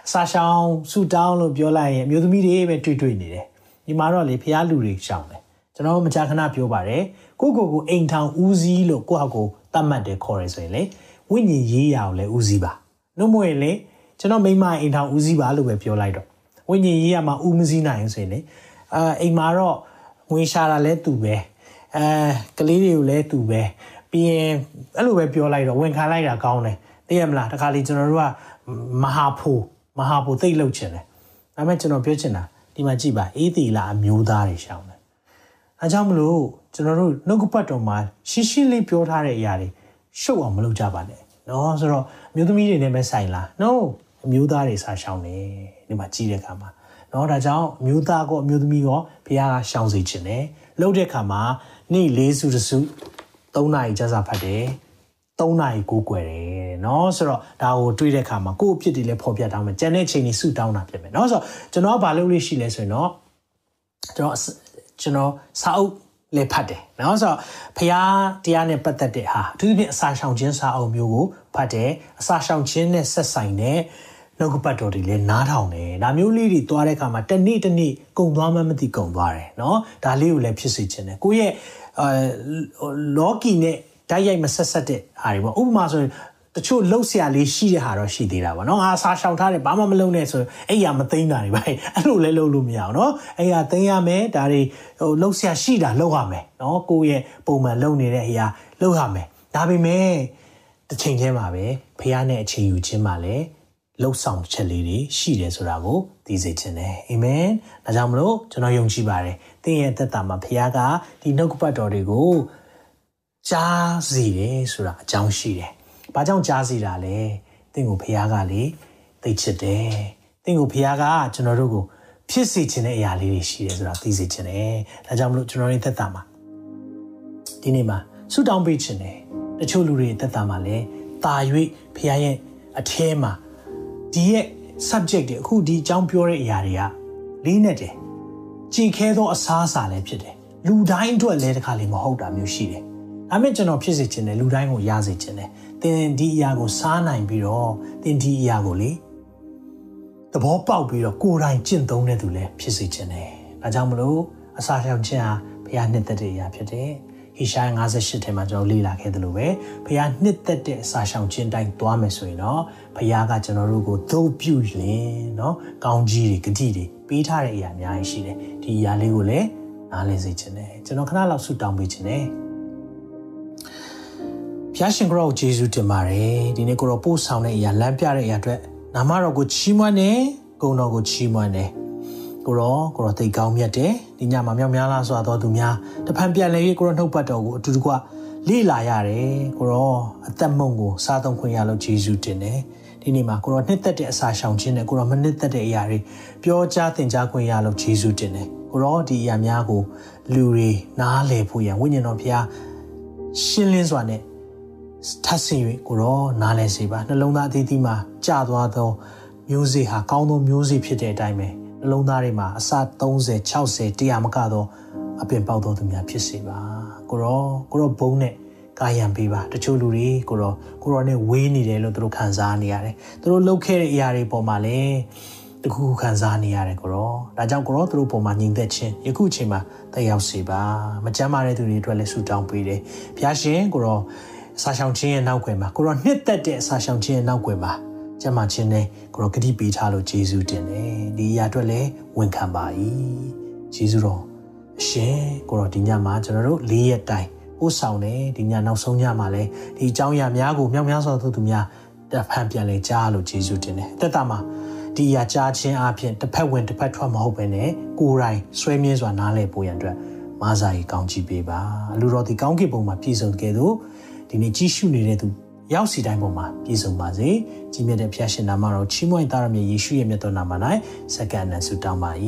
အစာရှောင်ဆူတောင်းလို့ပြောလိုက်ရင်အမျိုးသမီးတွေပဲတွေ့တွေ့နေတယ်ဒီမှာတော့လေဖះလူတွေရှောင်တယ်ကျွန်တော်မကြာခဏပြောပါတယ်ကိုကိုကိုအိမ်ထောင်ဦးစီးလို့ကိုဟာကိုသတ်မှတ်တယ်ခေါ်တယ်ဆိုရင်လေဝိညာဉ်ရေးရာကိုလည်းဦးစီးပါနှုတ်မွေလေကျွန်တော်မိမအိမ်ထောင်ဦးစီးပါလို့ပဲပြောလိုက်တော့ဝိညာဉ်ရေးရာမှာဦးမစည်းနိုင်ဆိုရင်လေအာအိမ်မှာတော့ငွေရှာတာလဲသူပဲ အဲကလေးတွေကိုလဲသူပဲပြီးရင်အဲ့လိုပဲပြောလိုက်တော့ဝန်ခံလိုက်တာကောင်းတယ်သိရမလားတခါလေကျွန်တော်တို့ကမဟာဖိုမဟာဖိုသိတ်လောက်ချင်တယ်ဒါပေမဲ့ကျွန်တော်ပြောချင်တာဒီမှာကြည့်ပါအေးတီလာအမျိုးသားတွေရှောင်းတယ်အဲကြောင့်မလို့ကျွန်တော်တို့နှုတ်ကပတ်တော်မှာရှင်းရှင်းလေးပြောထားတဲ့အရာတွေရှုပ်အောင်မလုပ်ကြပါနဲ့နော်ဆိုတော့မျိုးသမီးတွေနဲ့ပဲဆိုင်လား no အမျိုးသားတွေစာရှောင်းတယ်ဒီမှာကြည့်တဲ့အခါမှာနော်ဒါကြောင့်အမျိုးသားကောအမျိုးသမီးကောဘုရားကရှောင်းစေခြင်းတယ်လှုပ်တဲ့အခါမှာ နေ့လေးစုတစ်စု၃နာရီကြာစာဖတ်တယ်၃နာရီကိုကိုွယ်တယ်เนาะဆိုတော့ဒါကိုတွေးတဲ့အခါမှာကိုယ့်အဖြစ်တွေလည်းဖော်ပြတောင်းမယ်ကျန်တဲ့ချိန်တွေစုတောင်းတာဖြစ်မယ်เนาะဆိုတော့ကျွန်တော်ကဘာလုပ်လို့ရှိလဲဆိုရင်တော့ကျွန်တော် ကျွန်တော်စာအုပ်လည်းဖတ်တယ်เนาะဆိုတော့ဖျားတရားနဲ့ပတ်သက်တဲ့ဟာအထူးသဖြင့်အစာရှောင်ခြင်းစာအုပ်မျိုးကိုဖတ်တယ်အစာရှောင်ခြင်းနဲ့ဆက်ဆိုင်တဲ့ နှုတ်ကပတ်တော်တွေလည်းနားထောင်တယ်ဒါမျိုးလေးတွေသွားတဲ့အခါမှာတစ်နေ့တစ်နေ့ကုံသွားမှမသိကုံသွားတယ်เนาะဒါလေးကိုလည်းဖြစ်စေခြင်းတယ်ကိုယ့်ရဲ့အဲလော်ကီနဲ့တိုက်ရိုက်မဆက်ဆက်တဲ့ဟာတွေပေါ့ဥပမာဆိုရင်တချို့လှုပ်ရှားလေးရှိတဲ့ဟာတော့ရှိသေးတာပေါ့နော်ငါစာရှောင်ထားတယ်ဘာမှမလုပ်နဲ့ဆိုအဲ့ရမသိမ်းတာတွေပဲအဲ့လိုလဲလုပ်လို့မရအောင်နော်အဲ့ရသိမ်းရမယ်ဒါတွေဟိုလှုပ်ရှားရှိတာလုပ်ရမယ်နော်ကိုယ့်ရဲ့ပုံမှန်လုပ်နေတဲ့အရာလုပ်ရမယ်ဒါပေမဲ့တစ်ချိန်ချင်းမှာပဲဖះနဲ့အချိန်ယူခြင်းမှာလည်း လှုပ်ဆောင်ချက်လေးတွေရှိတယ်ဆိုတာကိုသိစေခြင်းတယ်အာမင်ဒါကြောင့်မလို့ကျွန်တော်ယုံကြည်ပါတယ်သင်ရဲ့သက်တာမှာဖះကဒီနှုတ်ကပတ်တော်တွေကိုကြားစီတယ်ဆိုတာအကြောင်းရှိတယ်။ဘာကြောင့်ကြားစီတာလဲ။သင်ကိုဖះကလေသိချစ်တယ်။သင်ကိုဖះကကျွန်တော်တို့ကိုဖြစ်စေခြင်းတဲ့အရာလေးတွေရှိတယ်ဆိုတာသိစေခြင်းတယ်။ဒါကြောင့်မလို့ကျွန်တော်ရဲ့သက်တာမှာဒီနေ့မှာဆုတောင်းပေးခြင်းတယ်။တချို့လူတွေသက်တာမှာလည်းတာ၍ဖះရဲ့အထဲမှာ ဒီရဲ့ subject တွေအခုဒီအကြောင်းပြောတဲ့အရာတွေကလေးနဲ့တယ်။ကြည်ခဲသောအစားအစာလည်းဖြစ်တယ်။လူတိုင်းအတွက်လည်းတခါလေမဟုတ်တာမျိုးရှိတယ်။ဒါမဲ့ကျွန်တော်ဖြစ်စေချင်တယ်လူတိုင်းကိုရစေချင်တယ်သင်ဒီအရာကိုစားနိုင်ပြီးတော့သင်ဒီအရာကိုလေသဘောပေါက်ပြီးတော့ကိုယ်တိုင်ကျင့်သုံးတဲ့သူလည်းဖြစ်စေချင်တယ်ဒါကြောင့်မလို့အစာရှောင်ခြင်းဟာဘုရားနှစ်သက်တဲ့အရာဖြစ်တယ် ဟေရှာယ58ထဲမှာကျွန်တော်လေ့လာခဲ့သလိုပဲဘုရားနှစ်သက်တဲ့အစာရှောင်ခြင်းတိုင်းသွားမယ်ဆိုရင်တော့ဘုရားကကျွန်တော်တို့ကိုသို့ပြုလင်เนาะကောင်းကြီးတွေဂတိတွေပေးထားတဲ့အရာအများကြီးရှိတယ်ဒီအရာလေးကိုလည်းနားလည်စေချင်တယ်ကျွန်တော်ခဏလောက်ဆုတောင်းပေးချင်တယ်ဖျားရှင်ကိုရောဂျေဇုတင်ပါတယ်ဒီနေ့ကိုရောပို့ဆောင်တဲ့အရာလမ်းပြတဲ့အရာအတွက်နာမတော်ကိုချီးမွမ်းတယ်ဂုဏ်တော်ကိုချီးမွမ်းတယ် ကိုရောကိုရောသိကောင်းမြတ်တယ်ဒီညမှာမြောက်များလားဆိုတော့သူများတဖန်ပြန်လဲရေးကိုရောနှုတ်ပတ်တော်ကိုအတူတကွလေ့လာရတယ်ကိုရောအသက်မုံကိုစားသုံးခွင့်ရလို့ဂျေဇုတင်တယ်ဒီနေ့မှာကိုရောနှစ်သက်တဲ့အစာရှောင်ခြင်းနဲ့ကိုရောမနှစ်သက်တဲ့အရာတွေပြောကြားသင်ကြားခွင့်ရလို့ဂျေဇုတင်တယ်ကိုရောဒီအရာများကိုလူတွေနားလည်ဖို့ရန်ဝိညာဉ်တော်ဖျားရှင်းလင်းစွာနဲ့ထပ်ဆင်၍ကိုရောနားလဲစေပါနှလုံးသားအသီးသီးမှာကြာသွားသောမျိုးစေ့ဟာကောင်းသောမျိုးစေ့ဖြစ်တဲ့အတိုင်းပဲ နှလုံးသားတွေမှာအစ30 60 100မကတော့အပင်ပေါက်တော်သူများဖြစ်စေပါကိုရောကိုရောဘုံနဲ့ကာယံပေးပါတချို့လူတွေကိုရောကိုရောနဲ့ဝေးနေတယ်လို့သူတို့ခံစားနေရတယ်သူတို့လှုပ်ခဲ့တဲ့အရာတွေပေါ်မှာလည်းတခုခုခံစားနေရတယ်ကိုရောဒါကြောင့်ကိုရောသူတို့ပုံမှာညီသက်ခြင်းယခုအချိန်မှာတက်ရောက်စေပါမကြမ်းမာတဲ့သူတွေအတွက်လည်းဆုတောင်းပေးတယ်ဘုရားရှင်ကိုရောအစာရှောင်ခြင်းရဲ့နောက်ွယ်မှာကိုရောနှစ်သက်တဲ့အစာရှောင်ခြင်းရဲ့နောက်ွယ်မှာ ကျမချင်းနဲ့ကိုရောဂတိပေးထားလို့ယေရှုတင်တယ်ဒီအရာအတွက်လည်းဝန်ခံပါ၏ယေရှုတော်အရှင်ကိုရောဒီညမှာကျွန်တော်တို့၄ရက်တိုင်ပို့ဆောင်တယ်ဒီညနောက်ဆုံးညမှာလည်းဒီအကြောင်းအရာများကိုမြောက်များစွာသောသူများတဖန်ပြန်လဲကြားလို့ယေရှုတင်တယ်အသက်တာမှာဒီအရာကြားခြင်းအပြင်တစ်ဖက်ဝင်တစ်ဖက်ထွက်မဟုတ်ဘဲနဲ့ကိုယ်တိုင်ဆွဲမြဲစွာနားလည်ပို့ရန်အတွက်မာစာကြီးကောင်းချီးပေးပါလူတော်ဒီကောင်းကင်ဘုံမှာပြည့်စုံတဲ့ကဲ့သို့ဒီနေ့ကြီးရှုနေတဲ့သူ ရောက်စီတိုင်းပေါ်မှာပြည့်စုံပါစေကြီးမြတ်တဲ့ဖျားရှင်နာမတော်ချီးမွမ်းသားရမြတ်ယေရှုရဲ့မြတ်တော်နာမ၌စက္ကန့်နဲ့ဆုတောင်းပါ၏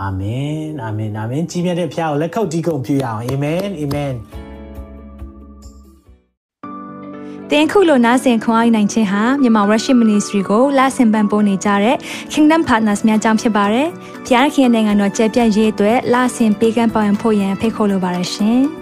အာမင်အာမင်အာမင်ကြီးမြတ်တဲ့ဖျားကိုလက်ခုပ်တီးကုန်ပြုရအောင်အာမင်အာမင်တင်ခုလိုနာဆင်ခွန်အားနိုင်ခြင်းဟာမြန်မာ Worship Ministry ကိုလာဆင်ပန်ပိုးနေကြတဲ့ Kingdom Partners များအကြောင်းဖြစ်ပါတယ်။ဖျားခင်နိုင်ငံတော်ကျယ်ပြန့်ရေးအတွက်လာဆင်ပေးကမ်းပောင်းဖို့ရန်ဖိတ်ခေါ်လိုပါတယ်ရှင်။